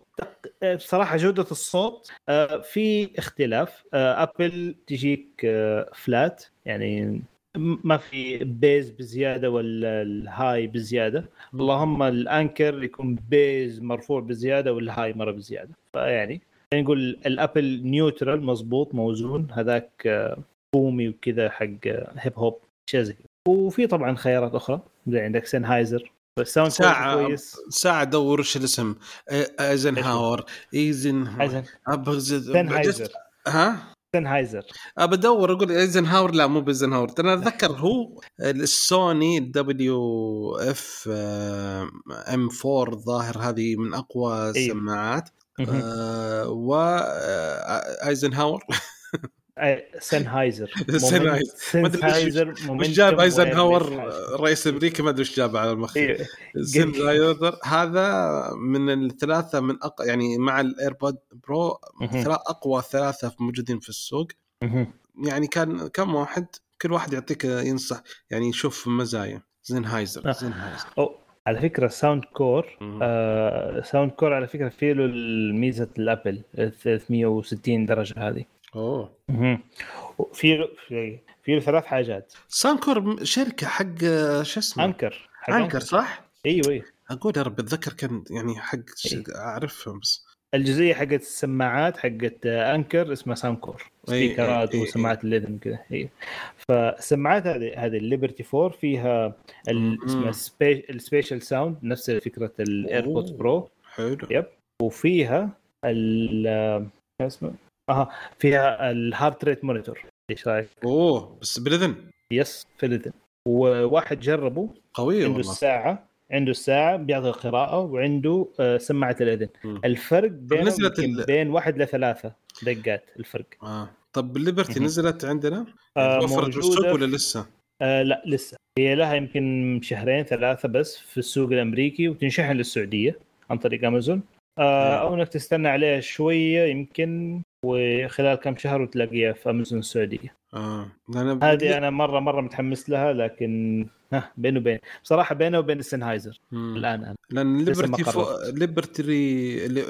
بصراحة جودة الصوت آه، في اختلاف. ابل تجيك آه، فلات يعني ما في bass بزيادة ولا ال high بزيادة. اللهم الأنكر يكون bass مرفوع بزيادة وال high مرة بزيادة. فيعني يعني نقول الابل neutral مظبوط موزون هذاك آه، boomy وكذا حق hip hop أشياء زي كذا. وفي طبعا خيارات أخرى زي عندك سنهايزر ال sound ساعة كويس. ساعة دور إيش الاسم؟ إيه، ايزنهاور ايزن ايزن أبغز- سنهايزر ها؟ سنهايزر أبى أدور أقول ايزنهاور لا مو بايزنهاور أنا أتذكر هو السوني ال WF M4 الظاهر هذه من أقوى السماعات. آه و آه، ايزنهاور. سنهايزر سنهايزر. وش- وش جاب ايزنهاور؟ رئيس أمريكا ما أدري وش جاب على المخ. إيه. سنهايزر هذا من الثلاثة من أق... يعني مع الايربود برو أقوى ثلاثة موجودين في السوق. يعني كان كم واحد؟ كل واحد يعطيك ينصح. يعني يشوف مزايا. زنهايزر آه. زنهايزر على فكرة ساوند كور. آه ساوند كور على فكرة فيه له ميزه الأبل ال 360 درجة هذه. أوه. في له في له ثلاث حاجات. ساوند كور شركة حق شو اسمه؟ انكر حق انكر صح؟ أيوه أيوه أقول يا رب أتذكر كان يعني حق ش- أعرفهم بس الجزئية حقت السماعات حقت أنكر اسمها ساوند كور أي- speakerات أي- أي- وسماعات الليذن كذا هي فالسماعات هذه هذه الليبرتي 4 فيها. اسمها سبي- ال spatial sound نفس فكرة الايربودز. برو حلو yep. وفيها ال اسمه أها فيها ال heart rate monitor إيش رأيك؟ أوه بس بالاذن يس في الاذن وواحد جربه قوية عنده والله الساعة عنده الساعة بيعطي قراءه وعنده آه، سماعة الأذن مم. الفرق بين نزلت ال- بين واحد لثلاثه دقات الفرق آه. طب الليبرتي. نزلت عندنا؟ آه، توفرت بالسوق موجودة ولا لسه؟ آه لا لسه هي لها يمكن شهرين ثلاثة بس في السوق الأمريكي وتنشحن للسعوديه عن طريق أمازون آه أو إنك تستنى عليها شوية يمكن وخلال كم شهر وتلاقيها في أمازون السعودية آه أنا هذه أنا مرة مرة متحمس لها لكن ها بينه وبين بصراحة بينه وبين السنهايزر مم. الآن أنا. لأن ليبرتي فو... ليبرتي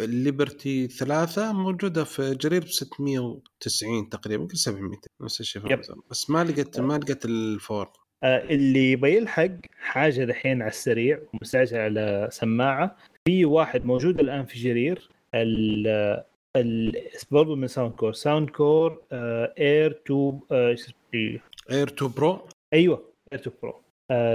ليبرتي ثلاثة موجودة في جرير ب 690 تقريبا يمكن 700 نفس الشيء. بس ما لقيت ما لقيت الفور. آه، اللي بيلحق حاجة دحين على السريع ومستعجل على سماعة في واحد موجود الآن في جرير ال ال برضه من ساوند كور ساوند كور اير تو اير 2 برو أيوه اير تو برو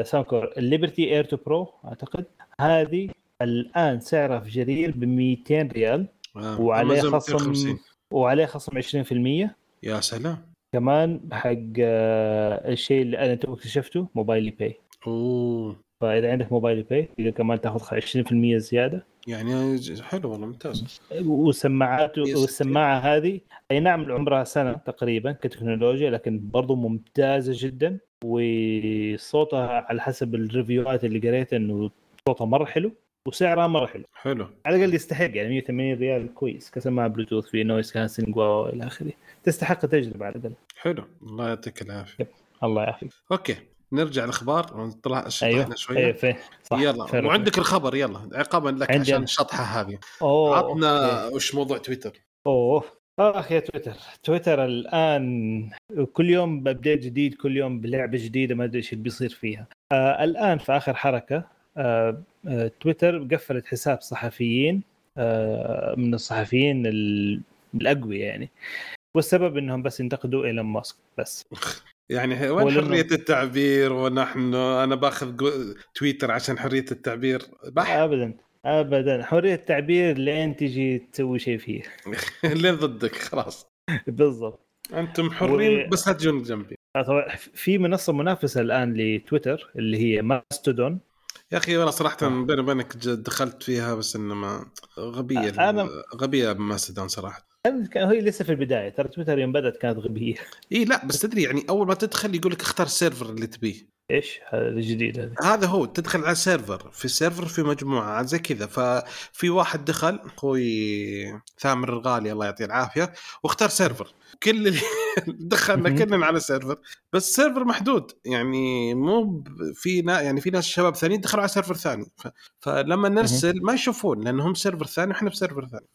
ساوند كور. الليبرتي إير تو برو أعتقد. هذه الآن سعرها في جرير ب 200 ريال. آه. وعليه خصم 250. وعليه خصم 20% يا سلام. كمان حق آه، الشيء اللي أنا تو اكتشفته موبايلي Pay. أوه. فإذا عندك موبايلي Pay تقدر كمان تاخذ 20% زيادة. يعني حلو والله ممتاز. والسماعات yes. والسماعة هذه أي نعم عمرها سنة تقريبا كتكنولوجيا لكن برضو ممتازة جدا. وصوتها على حسب ال reviewهات اللي قريتها إنه صوتها مرة حلو وسعرها مرة حلو. حلو. على الأقل يستحق يعني 180 ريال كويس كسماعه بلوتوث في noise cancelling والى آخره. تستحق التجربه على الأقل. حلو. الله يعطيك العافية. الله يعافيك. أوكي. نرجع الاخبار ونطلع شطحنا أيوه. شوية. أيوه فين؟ صح. يلا. فعلا. وعندك الخبر. يلا. عقابا لك عندي عشان. الشطحة هذه. عطنا. وش موضوع تويتر. أوه. أخ يا تويتر. تويتر الآن كل يوم بأبديت جديد كل يوم بلعبة جديدة ما أدري إيش اللي بيصير فيها. آه الآن في آخر حركة آه آه تويتر قفلت حساب صحفيين آه من الصحفيين ال- الأقوياء يعني. والسبب إنهم بس ينتقدوا إيلون ماسك بس. يعني وين ولا حرية التعبير ونحن؟ أنا باخذ تويتر عشان حرية التعبير. بح. ابدا. ابدا. حرية التعبير لين تجي تسوي شيء فيه. اللي ضدك خلاص. بالضبط. أنتم حرين و- بس لا تجون جنبي. طبعا في منصة منافسة الآن لتويتر اللي هي ماستودون. يا أخي والله صراحة. بيني وبينك دخلت فيها بس انما غبية أنا- غبية ماسدون صراحة. كان- هي لسه في البداية. ترى تويتر يوم بدأت كانت غبية. إي لا بس تدري يعني أول ما تدخل يقول لك اختار ال server اللي تبيه. إيش هذا الجديد هذا؟ هذا هو تدخل على server. في server في مجموعة زي كذا. ففي واحد دخل أخوي ثامر الغالي الله يعطيه العافية واختار server. كل اللي دخلنا. كلنا على server. بس server محدود. يعني مو في نا يعني في ناس شباب ثانيين دخلوا على server ثاني. فلما نرسل ما يشوفون لأنهم server ثاني وإحنا ب server ثاني.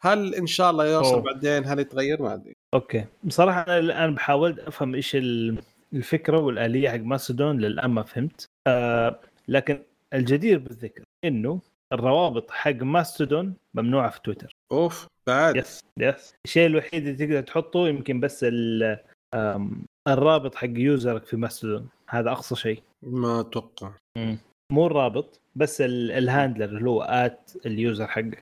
فهل إن شاء الله يوصل أوه. بعدين؟ هل يتغير؟ ما أدري. أوكي. بصراحة أنا الآن بحاول أفهم إيش ال- الفكرة والآلية حق ماستودون للان ما فهمت؟ آه لكن الجدير بالذكر إنه الروابط حق ماستودون ممنوعة في تويتر. أوف بعد. yes yes. الشيء الوحيد اللي تقدر تحطه يمكن بس الرابط حق userك في ماستودون هذا أقصى شيء. ما أتوقع. مو الرابط بس ال- ال handler اللي هو at ال user حقك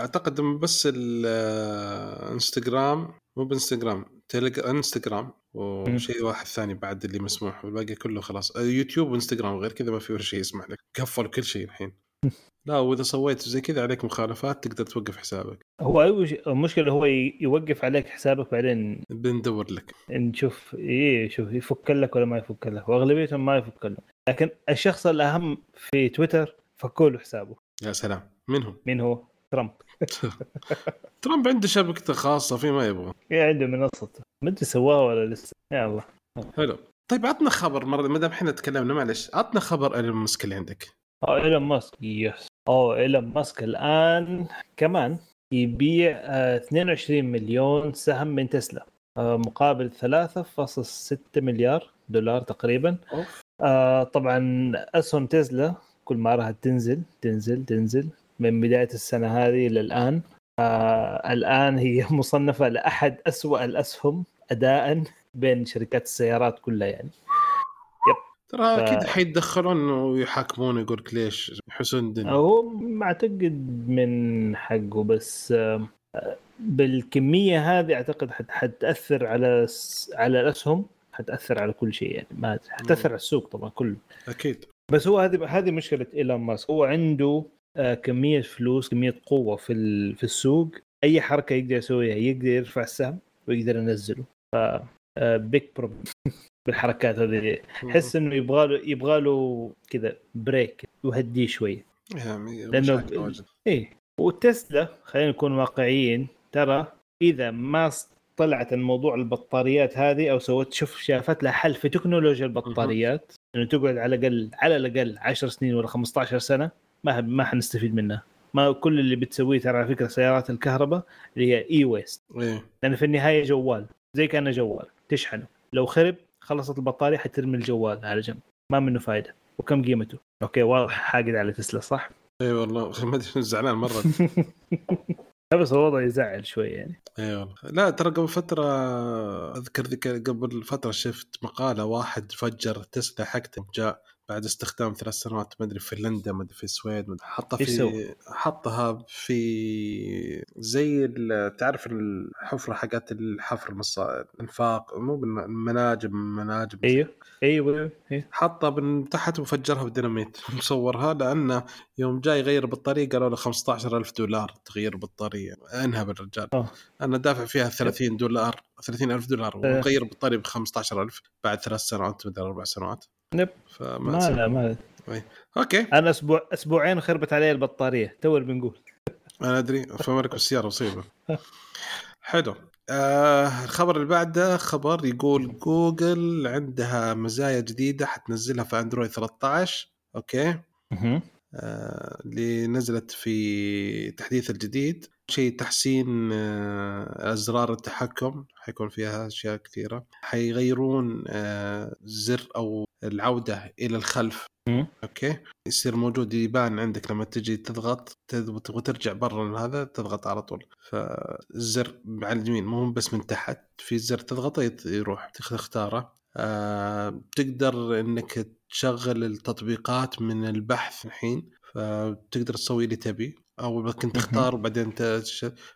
أعتقد بس الانستغرام مو بإنستغرام. تليج انستغرام وشيء واحد ثاني بعد اللي مسموح والباقي كله خلاص. يوتيوب وانستغرام غير كذا ما في ولا شيء يسمح لك. قفلوا كل شيء الحين. لا وإذا سويت زي كذا عليك مخالفات تقدر توقف حسابك. هو المشكلة هو يوقف عليك حسابك بعدين بندور لك. نشوف إيه شوف يفك لك ولا ما يفك لك. وأغلبيتهم ما يفك لك. لكن الشخص الأهم في تويتر فكوا له حسابه. يا سلام. منهم مين هو؟ ترامب. ترامب عنده شبكته خاصة في ما يبغى. إيه عنده منصته ما أدري سواها ولا لسه. يا الله. حلو. طيب عطنا خبر مرة ما دام إحنا تكلمنا معلش. عطنا خبر إيلون ماسك اللي عندك. آه إيلون ماسك yes. أوه إيلون ماسك الآن كمان يبيع آه 22 مليون سهم من تسلا. آه مقابل 3.6 مليار دولار تقريبا. أوف. آه طبعا أسهم تسلا كل ما راح تنزل تنزل تنزل. من بداية السنة هذه إلى الآن. آه الآن هي مصنفة لأحد أسوأ الأسهم اداء بين شركات السيارات كلها يعني. ترى ف- أكيد حيتدخلون ويحاكمون يقول لك ليش يحسون الدنيا هو أعتقد من حقه بس آه، بالكمية هذه أعتقد حت- حتأثر على على الأسهم حتأثر على كل شيء يعني. ما. حتأثر على السوق طبعا كله. أكيد. بس هو هذه هذه مشكلة إيلون ماسك. هو عنده كمية فلوس كمية قوة في في السوق. أي حركة يقدر يسويها يقدر يرفع السهم ويقدر ينزله. ف big problem بالحركات هذه. حس إنه يبغى له يبغى له كذا break يهديه شوية يعني واجد. إيه. وتسلا خلينا نكون واقعيين ترى إذا ما طلعت الموضوع البطاريات هذه أو سوت شوف شافت لها حل في تكنولوجيا البطاريات إنه تقعد على الأقل على الأقل 10 سنين ولا 15 سنة ما ما حنستفيد منها ما كل اللي بتسويه ترى على فكرة سيارات الكهرباء اللي هي e-waste إيه. لأن في النهاية جوال. زي كأنه جوال. تشحنه. لو خرب خلصت البطارية حترمي الجوال على جنب. ما منه فائده وكم قيمته؟ أوكي واضح حاقد على تسلا صح؟ اي والله. ما أدري زعلان مرة. لا بس الوضع يزعل شوي يعني. اي والله. لا ترى قبل فترة أذكر ذيك قبل فترة شفت مقالة واحد فجر تسلا حقته جاء بعد استخدام ثلاث سنوات ما أدري في فنلندا ما أدري في السويد ما أدري، حطها في؟ حطها في زي تعرف الحفرة حقت الحفر المصا... الانفاق مو المناجم مناجم أيوه أيوه أيوه حطها من تحت وفجرها بديناميت مصورها لأنه يوم جاي يغير البطارية قالوا له 15000 دولار تغيير البطاريه انهب الرجال آه. أنا دافع فيها 30 دولار 30000 دولار آه. وغير البطارية ب 15000 بعد ثلاث سنوات مدري أربع سنوات نب. فما ما. لا ما أوكي. أنا أسبوع أسبوعين خربت علي البطارية. تو بنقول. أنا أدري. فمرك بالسيارة مصيبة. حلو. آه الخبر اللي بعده خبر يقول جوجل عندها مزايا جديدة حتنزلها في أندرويد 13 okay. آه، اللي نزلت في تحديث الجديد. شيء تحسين آه، أزرار التحكم حيكون فيها أشياء كثيرة. حيغيرون آه، زر أو العودة إلى الخلف. مم. okay؟ يصير موجود يبان عندك لما تجي تضغط تبغى ترجع برا هذا تضغط على طول. فالزر على اليمين مو بس من تحت في زر تضغطه يروح تختاره. آه، تقدر إنك تشغل التطبيقات من البحث الحين فتقدر تسوي اللي تبي. أو كنت تختار وبعدين.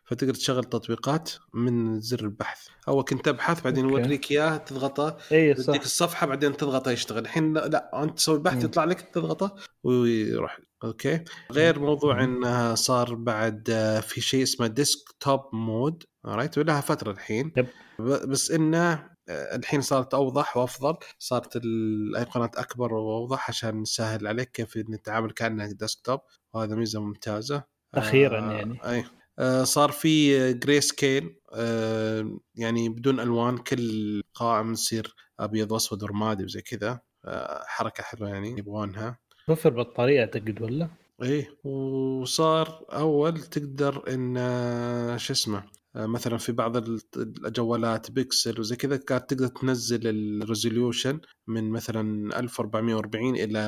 فتقدر تشغل تطبيقات من زر البحث. أو كنت تبحث بعدين. يوريك إياه تضغطه إي صح. الصفحة بعدين تضغطه يشتغل. الحين لا, أنت تسوي بحث مم. يطلع لك تضغطه ويروح. okay. غير موضوع. انها صار بعد آه، في شيء اسمه desktop mode right ولها فترة الحين. yep. بس إنه آه، الحين صارت أوضح وأفضل. صارت الأيقونات أكبر وأوضح عشان نسهل عليك كيف نتعامل كانك desktop وهذا ميزة ممتازة. أخيراً آه، يعني. أي. آه، صار في grayscale آه، يعني بدون ألوان كل قائم يصير أبيض واسود ورمادي وزي كذا. آه، حركة حلوة يعني يبغونها. وفر بطاريه اعتقد ولا؟ إيه وصار أول تقدر إن آه، شو اسمه آه، مثلا في بعض ال- الجوالات بيكسل وزي كذا كانت تقدر تنزل ال resolution من مثلا 1440 إلى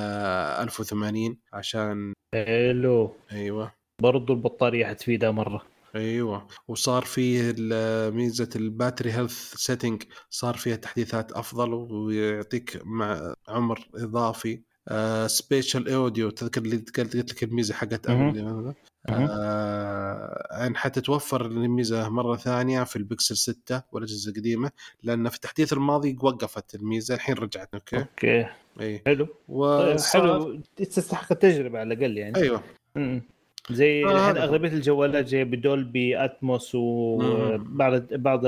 1080 عشان حلو. أيوه. برضو البطارية حتفيدها مرة. أيوه. وصار فيه ميزة ال battery health setting صار فيها تحديثات أفضل ويعطيك مع عمر إضافي. spatial audio تذكر اللي قلت لك الميزة حقت. أبل هذا آه ان حتتوفر الميزة مرة ثانية في البكسل 6 والأجهزة القديمة لأن في التحديث الماضي وقفت الميزة الحين رجعت okay؟ okay. اي حلو. وصار حلو. تستحق التجربة على الأقل يعني. أيوه. م- زي آه، الحين هو. أغلبية الجوالات جاية بدولبي أتموس وبعض بعض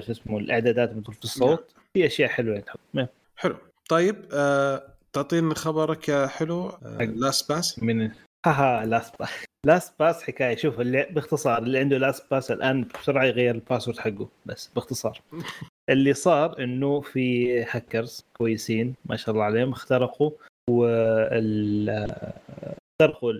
شو اسمه الإعدادات مثل في الصوت. في أشياء حلوة يعني. تحط حلو. طيب آه تعطيني خبرك يا حلو. آه. لاست باس من هاها لاست باس لاست باس حكاية. شوف اللي باختصار اللي عنده لاست باس الآن بسرعة يغير ال password حقه. بس باختصار. اللي صار إنه في هاكرز كويسين ما شاء الله عليهم اخترقوا وال اخترقوا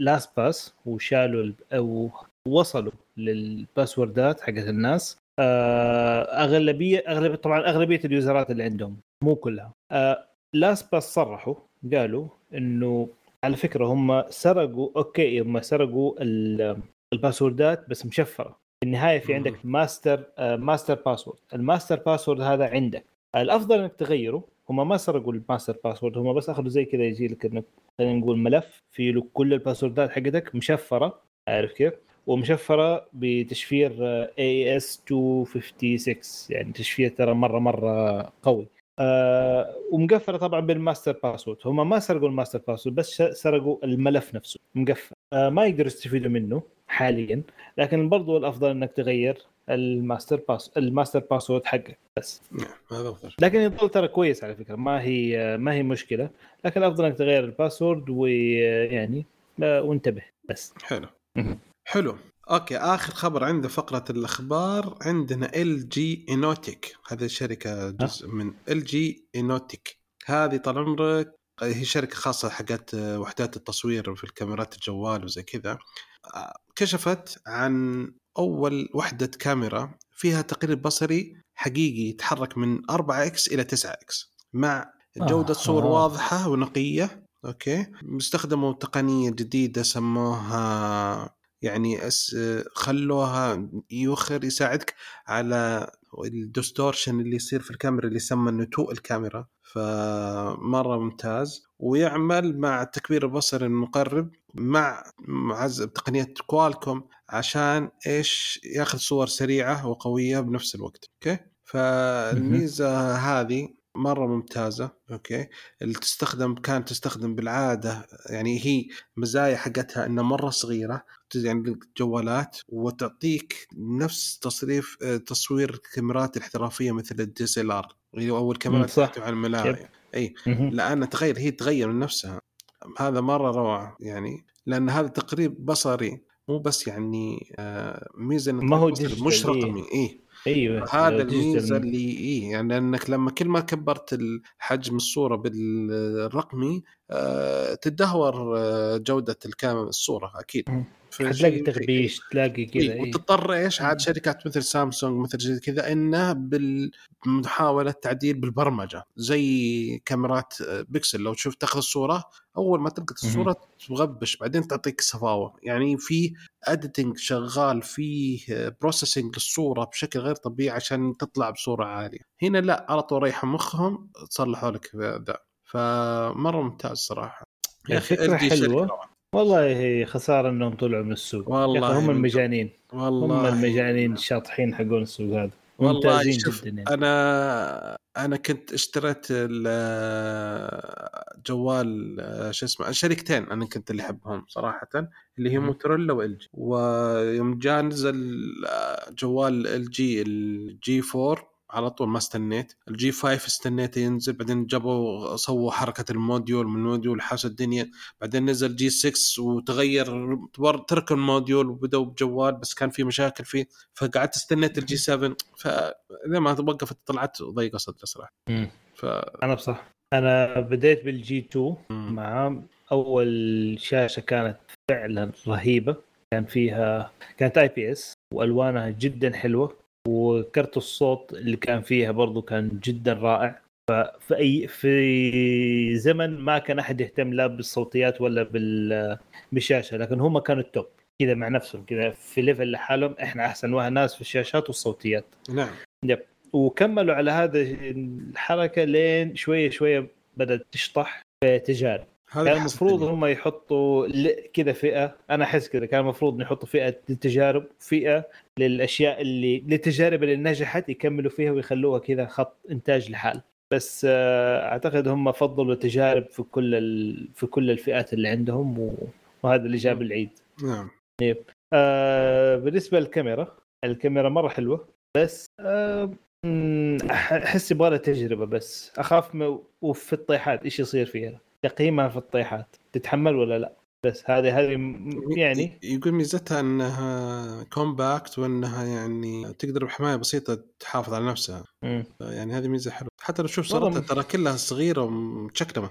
اللاست باس وشالوا ال- أو وصلوا لل password ات حقت الناس. آه، اغلبيه اغلبيه طبعا أغلبية ال user ات اللي عندهم مو كلها. آه، لاست باس صرحوا قالوا إنه على فكرة هم سرقوا okay هم سرقوا ال- ال password ات بس مشفرة. في النهاية في عندك ماستر آه، master password ال master password هذا عندك. الأفضل إنك تغيره هم ما سرقوا ال master password هم بس أخذوا زي كذا يجي لك إنك خلينا نقول ملف فيه له كل الباسوردات حقتك مشفرة عارف كيف؟ ومشفرة بتشفير AES 256 يعني تشفير ترى مرة مرة قوي. آه ومقفله طبعا بال master password هم ما سرقوا الماستر باسورد بس سرقوا الملف نفسه مقفل آه ما يقدروا يستفيدوا منه حاليا لكن برضو الأفضل إنك تغير ال master pass ال master password حقك بس. نعم هذا افضل لكن يظل ترى كويس على فكرة ما هي ما هي مشكلة لكن الأفضل إنك تغير ال password ويعني وانتبه بس. حلو. حلو. okay آخر خبر عند فقرة الأخبار عندنا LG Innotek هذه شركه جزء من LG Innotek هذه طال عمرك هي شركة خاصة حقت وحدات التصوير في الكاميرات الجوال وزي كذا. آه، كشفت عن أول وحدة كاميرا فيها تقرير بصري حقيقي يتحرك من 4 إكس إلى 9 إكس مع جودة آه. صور آه. واضحة ونقية أوكي استخدموا تقنية جديدة سموها يعني أس خلوها يوخر يساعدك على الديستورشن اللي يصير في الكاميرا اللي يسمى نتوء الكاميرا فمرة ممتاز ويعمل مع التكبير البصري المقرب مع معز بتقنيه كوالكوم عشان إيش؟ ياخذ صور سريعة وقوية بنفس الوقت أوكي؟ فالميزة هذه مرة ممتازة okay؟ اللي تستخدم كانت تستخدم بالعادة يعني هي مزايا حقتها إنها مرة صغيرة يعني جوالات وتعطيك نفس تصريف تصوير الكاميرات الاحترافية مثل ال DSLR أو مم، الكاميرات صح. تحتوي على الملاعب إي. لأن تغير هي تغير من نفسها. هذا مرة روعة يعني لأن هذا تقريب بصري مو بس يعني آه، ميزة ما هو مش إيه. رقمي اي أيوه هذا الميزة اللي اي يعني لأنك لما كل ما كبرت حجم الصورة بالرقمي تدهور آه، جودة الكاميرا الصورة أكيد. شيء- تغبيش تلاقي كذا. وتضطر إيش؟ عاد مم. شركات مثل سامسونج مثل زي كذا انها بمحاوله تعديل بالبرمجة. زي كاميرات آه، بيكسل. لو تشوف تاخذ الصورة أول ما تلقط الصورة تغبش بعدين تعطيك صفاوة. يعني في editing شغال فيه processing للصورة بشكل غير طبيعي عشان تطلع بصورة عالية. هنا لا على طول ريحوا مخهم صلحوا لك ذا. فمرة ممتاز صراحة. يا شركة حلوة. روعة. والله هي خسارة إنهم طلعوا من السوق. والله هم المجانين. والله هم المجانين الشاطحين حقون السوق هذا. والله ممتازين شوف جدا يعني. أنا أنا كنت اشتريت ال- جوال شو اسمه شركتين أنا كنت اللي أحبهم صراحة اللي هي. موتورولا و LG. ويوم جاء نزل جوال LG ال G4 على طول ما استنيت. ال G5 استنيته ينزل بعدين جابوا سووا حركة ال module من ال module حاش الدنيا. بعدين نزل G6 وتغير ترك ال module وبدأوا بجوال بس كان في مشاكل فيه. فقعدت استنيت ال G7 فلما وقفت طلعت ضيقة صدري صراحة. ف أنا بصح أنا بديت بال G2 مم. مع أول شاشة كانت فعلا رهيبة. كان فيها كانت IPS وألوانها جدا حلوة. وكرت الصوت اللي كان فيها برضو كان جدا رائع. ففي اي في زمن ما كان أحد يهتم لا بالصوتيات ولا بال بالشاشه لكن هم كانوا ال top كذا مع نفسهم كذا في level لحالهم إحنا أحسن واحد ناس في الشاشات والصوتيات. نعم. وكملوا على هذا الحركة لين شوية شوية بدأت تشطح في تجارب. هذا كان المفروض. هم يحطوا كذا فئة. أنا أحس كذا كان المفروض يحطوا فئة للتجارب فئة للأشياء اللي للتجارب اللي نجحت يكملوا فيها ويخلوها كذا خط إنتاج لحال. بس آه، أعتقد هم فضلوا تجارب في كل ال... في كل الفئات اللي عندهم و... وهذا اللي جاب العيد. نعم. آه بالنسبة للكاميرا الكاميرا مرة حلوة بس آه أحس يبغى لها تجربة بس. أخاف م... وفي الطيحات إيش يصير فيها. تقييمها في الطيحات تتحمل ولا لا؟ بس هذه هذه يعني يقول ميزتها إنها كومباكت وإنها يعني تقدر بحماية بسيطة تحافظ على نفسها. مم. يعني هذه ميزة حلوة. حتى لو شوف صورتها ترى كلها صغيرة ومتشكلمة.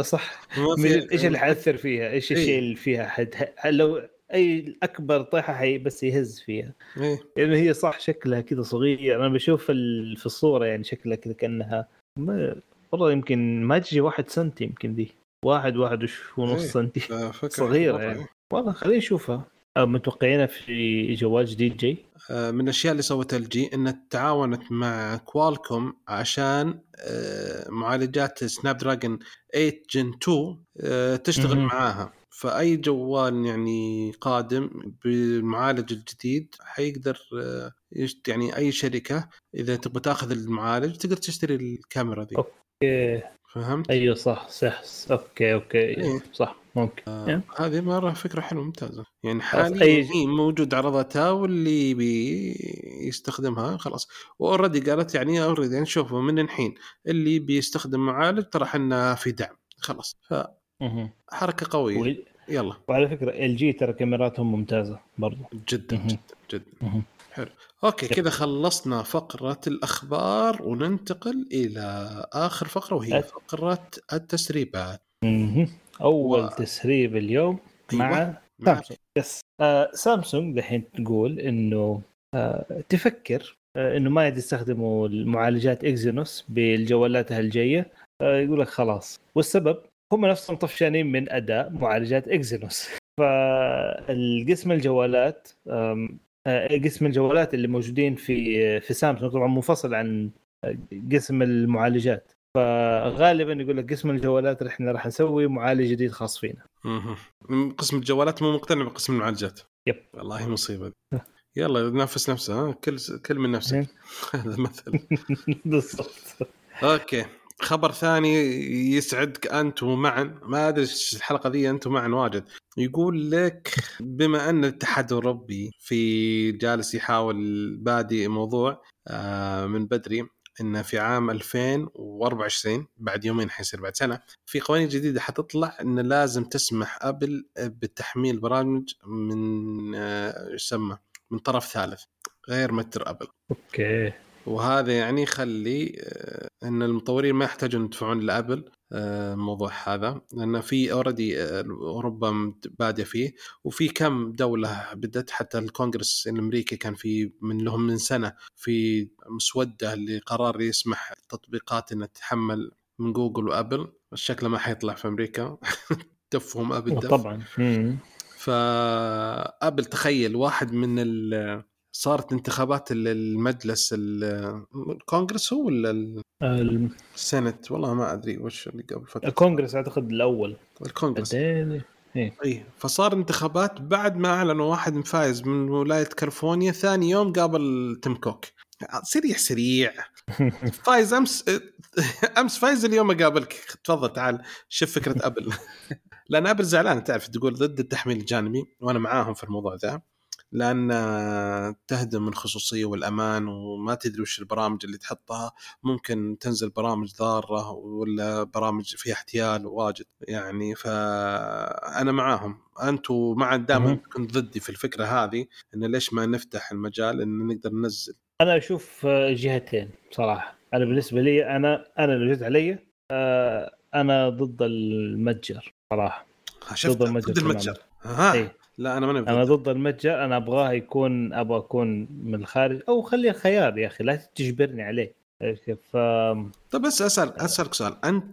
صح. في- جد إيش اللي حياثر فيها؟ إيش إيه. الشيء اللي فيها؟ حد لو أي أكبر طيحة حي بس يهز فيها. إيه. لأنه هي صح شكلها كذا صغير. أنا بشوف في الصورة يعني شكلها كذا كأنها ما والله يمكن ما تجي واحد سنتي يمكن دي واحد واحد ونص إيه. سنتي. صغيرة يعني. والله خلينا نشوفها متوقعينها في جوال جديد جاي. آه، من الأشياء اللي سوتها ال جي انها تعاونت مع كوالكوم عشان آه، معالجات سناب دراجون 8 Gen 2 آه، تشتغل مهم. معاها. فأي جوال يعني قادم بالمعالج الجديد حيقدر آه، يعني أي شركة إذا تبغى تأخذ المعالج تقدر تشتري الكاميرا دي okay فهمت؟ أيوه صح صح okay okay إيه. صح ممكن آه، هذه مرة فكرة حلوة ممتازة يعني حاليا أي- موجود عرضتها واللي يبي يستخدمها خلاص و already قالت يعني already يعني شوفوا من الحين اللي بيستخدم معالج ترى إحنا في دعم خلاص مهم. فحركه قوية و- يلا وعلى فكرة LG ترى كاميراتهم ممتازة برضو جدا مهم. جدا جدا مهم. حلو. okay كذا خلصنا فقرة الأخبار وننتقل إلى آخر فقرة وهي أت- فقرة التسريبات. مهم. أول و- تسريب اليوم أيوة. مع مع- سامسونج. yes. آه سامسونج دحين تقول إنه آه تفكر آه إنه ما يستخدموا المعالجات إكزينوس بالجوالاتها الجاية. آه يقول لك خلاص. والسبب هم نفسهم طفشانين من أداء معالجات إكزينوس. فالقسم الجوالات قسم الجوالات اللي موجودين في في سامسونج. طبعا منفصل عن آه، قسم المعالجات. فغالبا يقول لك قسم الجوالات إحنا راح نسوي معالج جديد خاص فينا. من قسم الجوالات مو مقتنع بقسم المعالجات. yep. والله مصيبة. يلا نفس نفسه ها؟ كل كل من نفسك. هذا مثل بالضبط. okay. خبر ثاني يسعدك أنت ومعا ما أدري الحلقة ذي أنت ومعا واجد. يقول لك بما أن الاتحاد الأوروبي في جالس يحاول بادي موضوع آه، من بدري إنه في عام 2024 بعد يومين حيصير بعد سنة في قوانين جديدة حتطلع إن لازم تسمح أبل بتحميل برامج من آه، يسمى؟ من طرف ثالث غير متجر أبل. okay. وهذا يعني يخلي آه، إن المطورين ما يحتاجون يدفعون لأبل آه، الموضوع هذا لأن في already أوروبا بادية فيه وفي كم دولة بدت حتى الكونغرس الأمريكي كان في من لهم من سنة في مسودة لقرار يسمح تطبيقات إنها تتحمل من جوجل و Apple. الشكل ما حيطلع في أمريكا. دفهم Apple دف طبعا. ف Apple تخيل واحد من ال صارت انتخابات ال- المجلس ال- الكونغرس هو ولا السنت؟ والله ما أدري وش اللي قبل فترة. الكونغرس أعتقد الأول. الكونغرس. اي فصار انتخابات بعد ما اعلنوا واحد فايز من ولاية كاليفورنيا ثاني يوم قابل تيم كوك. سريع سريع. فايز أمس أمس فايز اليوم أقابلك. تفضل تعال شوف فكرة أبل. لأن أبل زعلان تعرف تقول ضد التحميل الجانبي وأنا معاهم في الموضوع ذا. لأن تهدم الخصوصية والأمان وما تدري وش البرامج اللي تحطها. ممكن تنزل برامج ضارة ولا برامج فيها احتيال واجد. يعني فأنا معاهم. أنتم مع دائما. كنت ضدي في الفكرة هذه إن ليش ما نفتح المجال إن نقدر ننزل؟ أنا أشوف جهتين صراحة. أنا بالنسبة لي أنا أنا لو جيت علي آه، أنا ضد المتجر صراحة. ضد المتجر ضد. المتجر. ها إيه. لا أنا ماني أنا ضد المتجر. أنا أبغاه يكون أبغى أكون من الخارج. أو خليه خيار يا أخي لا تجبرني عليه. كيف؟ ف طيب بس أسأل أسألك سؤال. أنت.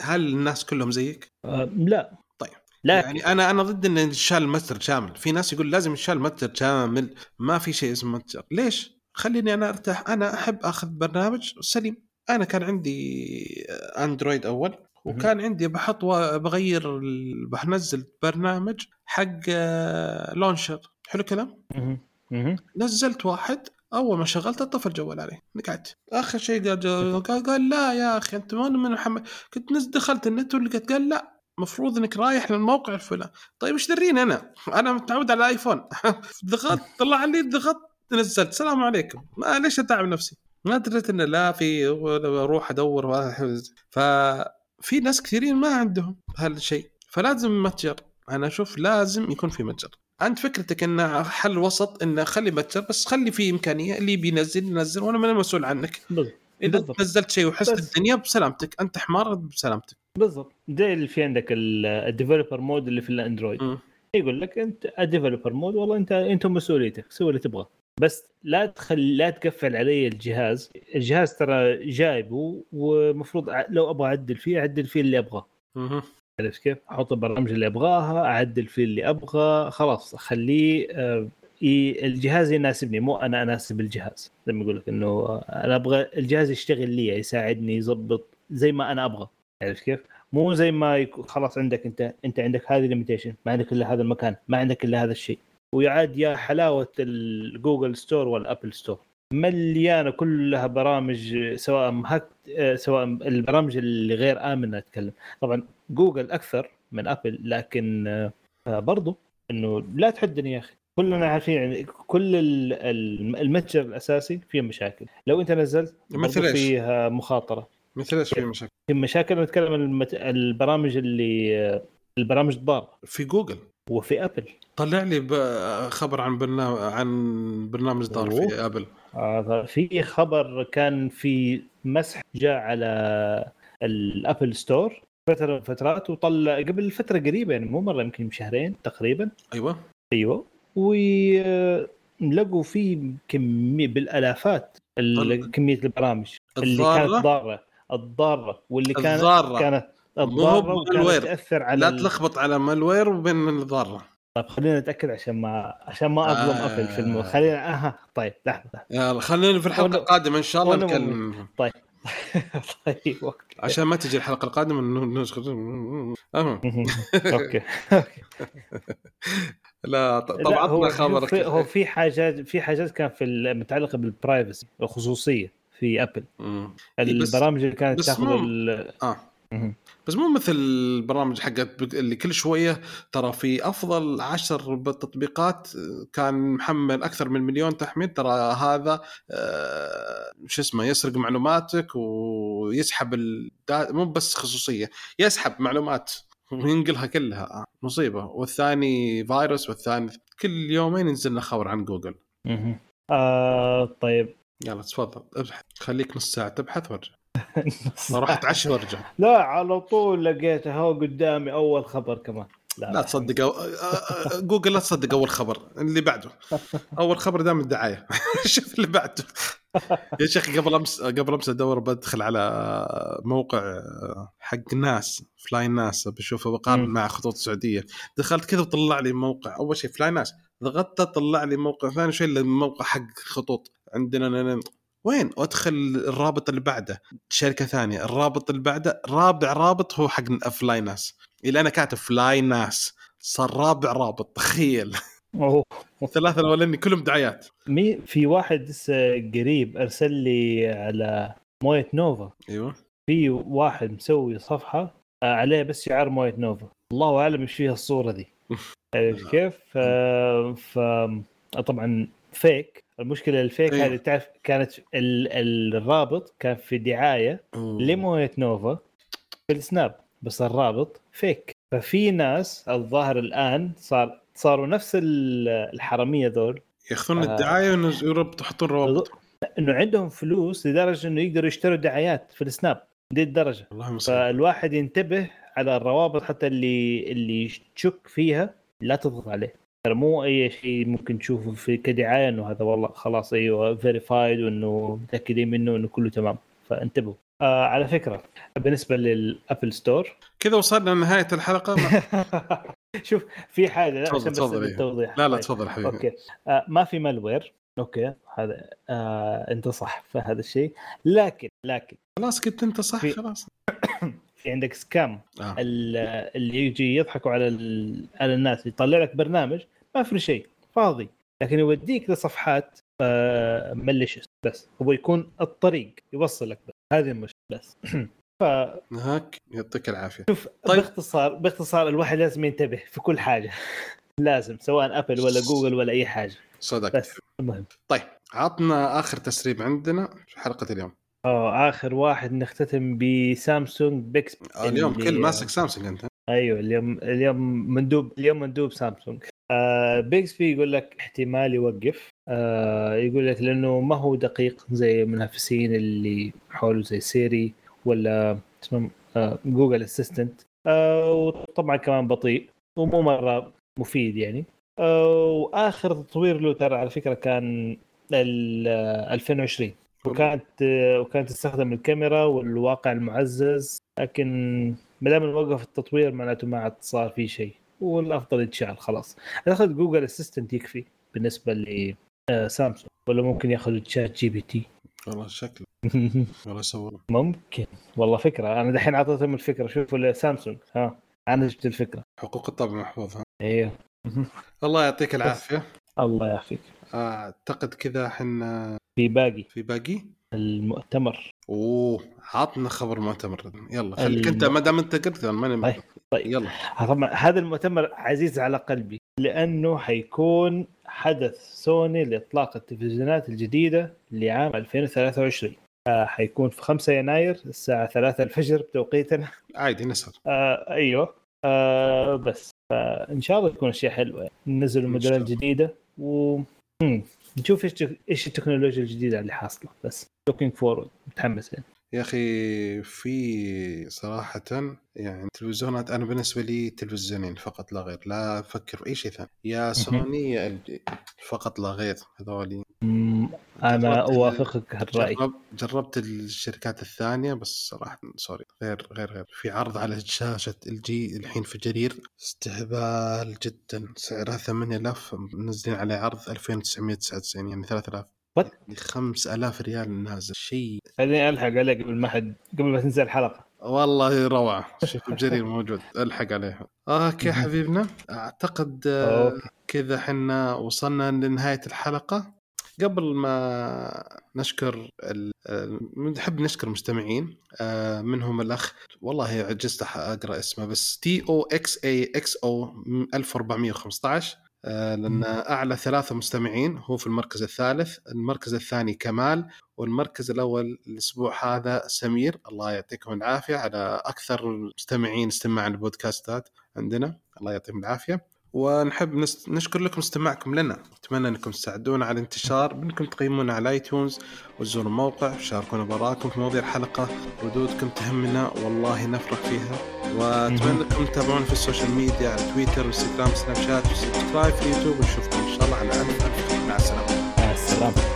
هل الناس كلهم زيك؟ آه، لا. طيب. لكن يعني أنا أنا ضد إن ينشال متجر شامل، في ناس يقول لازم ينشال متجر شامل، ما في شيء اسمه متجر، ليش؟ خليني أنا أرتاح، أنا أحب أخذ برنامج سليم، أنا كان عندي اندرويد أول. وكان عندي بحط بغير بنزل برنامج حق آه، لونشر، حلو الكلام؟ مهم. نزلت واحد أول ما شغلت طفى الجوال علي. قعدت. آخر شيء قال, قال لا يا أخي أنت من من محمد. كنت نز دخلت النت ولقيت قال لا المفروض إنك رايح للموقع الفلاني. طيب إيش دريني أنا؟ أنا متعود على ايفون ضغطت طلع لي ضغطت نزلت. السلام عليكم. ما ليش أتعب نفسي؟ ما دريت إنه لا في أروح أدور. ففي ناس كثيرين ما عندهم هالشيء فلازم متجر. أنا أشوف لازم يكون في متجر. أنت فكرتك انه حل وسط انه خلي متجر بس خلي فيه إمكانية اللي بينزل ينزل وأنا ماني مسؤول عنك. بالضبط. إذا بالضبط. نزلت شيء وحست. الدنيا بسلامتك. أنت حمار بسلامتك. بالضبط. زي اللي في عندك ال developer mode اللي في الأندرويد. مم. يقول لك أنت ال developer mode والله انت انت مسؤوليتك سوي اللي تبغاه. بس لا تخلي لا تقفل علي الجهاز الجهاز ترى جايبه ومفروض لو أبغى أعدل فيه أعدل فيه اللي أبغاه. عرفت كيف؟ أحط البرامج اللي أبغاها أعدل فيه اللي أبغى خلاص أخليه آه، الجهاز يناسبني مو أنا أناسب الجهاز زي ما يقول لك إنه آه، أنا أبغى الجهاز يشتغل لي يساعدني يظبط زي ما أنا أبغى عرفت كيف؟ مو زي ما يكون خلاص عندك أنت أنت عندك هذه limitation ما عندك إلا هذا المكان ما عندك إلا هذا الشيء ويعاد يا حلاوة ال Google Store وال Apple Store. مليانة كلها برامج سواء hack آه، سواء البرامج اللي غير آمنة أتكلم. طبعا جوجل أكثر من أبل لكن آه، برضو إنه لا تحدني يا أخي. كلنا عارفين يعني كل ال- ال- المتجر الأساسي فيه مشاكل. لو أنت نزلت مثل؟ فيها مخاطرة. مثل إيش في مشاكل؟ في مشاكل نتكلم عن المت... البرامج اللي آه، البرامج الضاره في جوجل. وفي أبل. طلع لي خبر عن برنامج عن برنامج دار في. أبل. آه، في خبر كان في مسح جاء على ال Apple Store فتره من فترات وطلع قبل فترة قريبة يعني مو مرة يمكن شهرين تقريبا. أيوه. أيوه. ولقوا فيه كمية بالآلافات كمية البرامج اللي الضارة؟ كانت ضارة. الضارة واللي كانت الضارة. كانت الضارة. وكانت تأثر على لا تلخبط على malware وبين الضارة. طيب خلينا نتأكد عشان ما عشان ما أظلم آه. ابل في المو خلينا أها طيب لحظة. يلا خلينا في الحلقة القادمة إن شاء الله نتكلم. طيب. طيب وقت عشان ما تجي الحلقة القادمة نشغل المهم. okay okay. لا طبعا هو خبر في هو في حاجات في حاجات كان في ال- متعلقة بالبرايفسي الخصوصية في ابل البرامج اللي كانت تاخذ ال- آه. مهم. بس مو مثل البرامج حقت اللي كل شوية ترى في أفضل عشر تطبيقات كان محمل أكثر من مليون تحميل ترى هذا آه، شو اسمه يسرق معلوماتك ويسحب الدا... مو بس خصوصية يسحب معلومات وينقلها كلها. مصيبة. والثاني فيروس والثاني كل يومين ينزل لنا خبر عن جوجل. آه طيب. يلا تفضل ابحث. خليك نص ساعة تبحث وارجع أروح أتعشى وأرجع. لا على طول لقيته هو قدامي أول خبر كمان. لا تصدق أو... آه، آه، جوجل لا تصدق أول خبر اللي بعده. أول خبر دام الدعاية. شوف اللي بعده. يا شيخ قبل أمس قبل أمس أدور بدخل على موقع حق ناس فلاي ناس بشوفه بقارن. مع خطوط السعودية. دخلت كذا وطلع لي موقع. أول شيء فلاي ناس ضغطت طلع لي موقع. ثاني شيء الموقع حق خطوط. عندنا وين؟ وادخل الرابط اللي بعده. شركة ثانية. الرابط اللي بعده رابع رابط هو حق فلاي ناس إلى أنا كاتب فلاي ناس صار رابع رابط. تخيل. أوه. الثلاثة الاولاني كلهم دعايات. مي في واحد لسه قريب أرسل لي على مويه نوفا أيوه. في واحد مسوي صفحة آه، عليه بس شعار مويه نوفا الله أعلم إيش فيها الصورة دي. عرفت كيف؟ ف... ف... طبعا fake المشكلة ال fake أيوه. هذه تعرف كانت ال... الرابط كان في دعاية. لمويه نوفا في السناب بس الرابط fake ففي ناس الظاهر الآن صار صاروا نفس ال- الحرامية ذول ياخذون آه. الدعاية يربط يحطون روابط إنه عندهم فلوس لدرجة إنه يقدروا يشتروا دعايات في السناب دي الدرجة والله فالواحد ينتبه على الروابط حتى اللي اللي تشك فيها لا تضغط عليه مو أي شيء ممكن تشوفه في كدعاية إنه هذا والله خلاص أيوه verified وإنه متأكدين منه انه كله تمام. فانتبهوا. آه على فكرة بالنسبة لل Apple Store كذا وصلنا لنهاية الحلقة. ما... شوف في حاجة لا عشان بس تفضل، إيه. التوضيح. لا لا. تفضل حبيبي. okay. آه ما في malware okay هذا آه انت صح في هذا الشيء. لكن لكن. خلاص كنت انت صح خلاص. في عندك سكام. آه. ال- اللي يجي يضحكوا على على الناس يطلع لك برنامج ما في شيء فاضي. لكن يوديك لصفحات مليشيوس بس. هو يكون الطريق يوصلك بس. هذه المشكلة بس. ف هاك يعطيك العافية. شوف طيب. باختصار باختصار الواحد لازم ينتبه في كل حاجة. لازم سواء ابل ولا جوجل ولا أي حاجة. صدق. بس المهم. طيب عطنا آخر تسريب عندنا في حلقة اليوم. آه آخر واحد نختتم بسامسونج بيكسبي آه اليوم كل ماسك سامسونج أنت. أيوه اليوم اليوم مندوب اليوم مندوب سامسونج. آه بيكسبي يقول لك احتمال يوقف. آه يقول لك لأنه ما هو دقيق زي المنافسين اللي حوله زي سيري ولا اسمه آه Google Assistant آه وطبعا كمان بطيء ومو مرة مفيد يعني. آه وآخر تطوير له ترى على فكرة كان 2020 وكانت وكانت تستخدم الكاميرا والواقع المعزز لكن ما دام وقف التطوير معناته ما عاد صار في شيء والأفضل يتشال خلاص. أعتقد Google Assistant يكفي بالنسبة لسامسونج ولا ممكن ياخذ ChatGPT والله شكله. والله سوى ممكن. والله فكرة. أنا دحين أعطيتهم الفكرة. شوفوا سامسونج ها أنا جبت الفكرة. حقوق الطبع محفوظ ها؟ أيوه الله يعطيك العافية. الله يعافيك. أعتقد كذا إحنا في باقي. في باقي؟ المؤتمر. أوه عطنا خبر مؤتمر. يلا خليك أنت ما دام أنت قلت أنا ماني طيب طيب. يلا. طبعا هذا المؤتمر عزيز على قلبي لأنه حيكون حدث سوني لإطلاق التلفزيونات الجديدة لعام 2023 آه حيكون في 5 يناير الساعة 3 الفجر بتوقيتنا عادي نسهر. آه أيوه. آه بس فان شاء الله تكون أشياء حلوة. يعني. ننزل الموديلات الجديده و نشوف إيش إيش التكنولوجيا الجديدة اللي حاصلة بس. looking forward متحمس يعني. يا أخي في صراحة يعني تلفزيونات أنا بالنسبة لي تلفزيونين فقط لا غير. لا أفكر في أي شيء ثاني. يا سوني يا فقط لا غير. هذولي أنا أوافقك هالرأي. جرب جربت الشركات الثانية بس صراحة سوني غير غير غير. في عرض على شاشة LG الحين في جرير استهبال جدا. سعرها 8000 منزلين عليه عرض 2999 يعني 3000 what؟ 5000 ريال نازل. شيء. خليني ألحق عليك قبل ما حد قبل ما تنزل الحلقة. والله روعة. شوف الجرير موجود. ألحق عليها okay حبيبنا. أعتقد آه، كذا حنا وصلنا لنهاية الحلقة. قبل ما نشكر نحب نشكر المستمعين آه، منهم الأخ والله عجزت أقرأ اسمه بس T O X E X O 1415 آه، لأن أعلى ثلاثة مستمعين هو في المركز الثالث، المركز الثاني كمال والمركز الأول الأسبوع هذا سمير الله يعطيكم العافية على أكثر مستمعين استماعا للبودكاستات عندنا الله يعطيهم العافية. ونحب نشكر لكم استماعكم لنا. نتمنى أنكم تساعدونا على الانتشار بأنكم تقيمونا على iTunes وتزوروا الموقع وشاركونا بآرائكم في مواضيع الحلقة ردودكم تهمنا والله نفرح فيها. وأتمنى أنكم تتابعونا في ال social media على تويتر وانستغرام سناب شات و subscribe في يوتيوب ونشوفكم إن شاء الله على ألف. مع السلامة. مع السلامة.